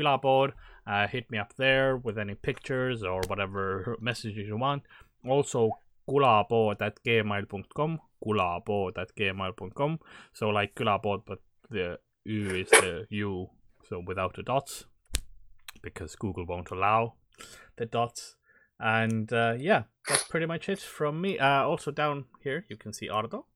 uh, hit me up there with any pictures or whatever messages you want. Also, külapood at gmail.com, külapood at gmail.com. So like külapood, but the U is the U, so without the dots, because Google won't allow the dots. And uh, yeah, that's pretty much it from me. Uh, also down here, you can see Ardo.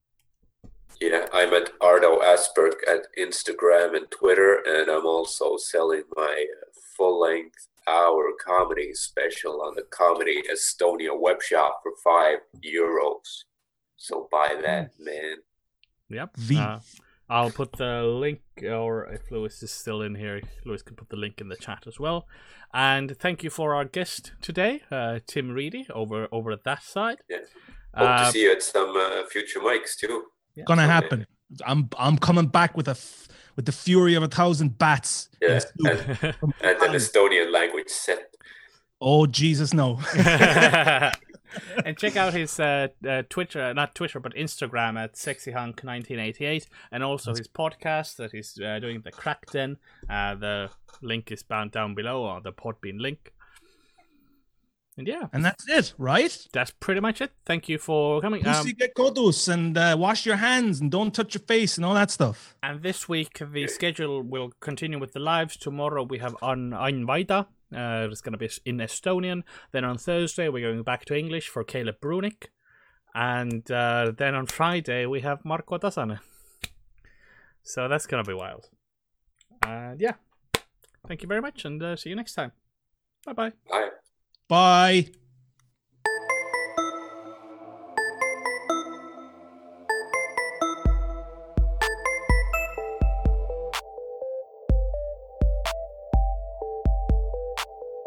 Yeah, I'm at Ardo Asperg at Instagram and Twitter, and I'm also selling my uh, full-length hour comedy special on the Comedy Estonia web shop for five euros. So buy that, man.
Yep.
V.
Uh, I'll put the link, or if Lewis is still in here, Lewis can put the link in the chat as well. And thank you for our guest today, uh, Tim Reedy, over over at that side.
Yeah. Hope
Uh,
to see you at some uh, future mics too.
yeah.
Gonna
Okay.
happen. I'm I'm coming back with a f- with the fury of a thousand bats. in
Yeah, and, and an Estonian language set.
Oh Jesus, no! *laughs* *laughs*
and check out his uh, uh, Twitter, not Twitter, but Instagram at sexyhunk1988, and also his podcast that he's uh, doing, the Crackden. Uh, the link is bound down below, or the Podbean link. And yeah,
and that's it, right?
that's pretty much it. Thank you for coming. Um,
Pussy get kodus and uh, wash your hands and don't touch your face and all that stuff.
and this week, the schedule will continue with the lives. Tomorrow, we have on Vaida. Uh, it's going to be in Estonian. Then on Thursday, we're going back to English for Caleb Brunick. And uh, then on Friday, we have Marko Tasane. So that's going to be wild. And yeah, thank you very much, and uh, see you next time. Bye bye.
Bye.
Bye.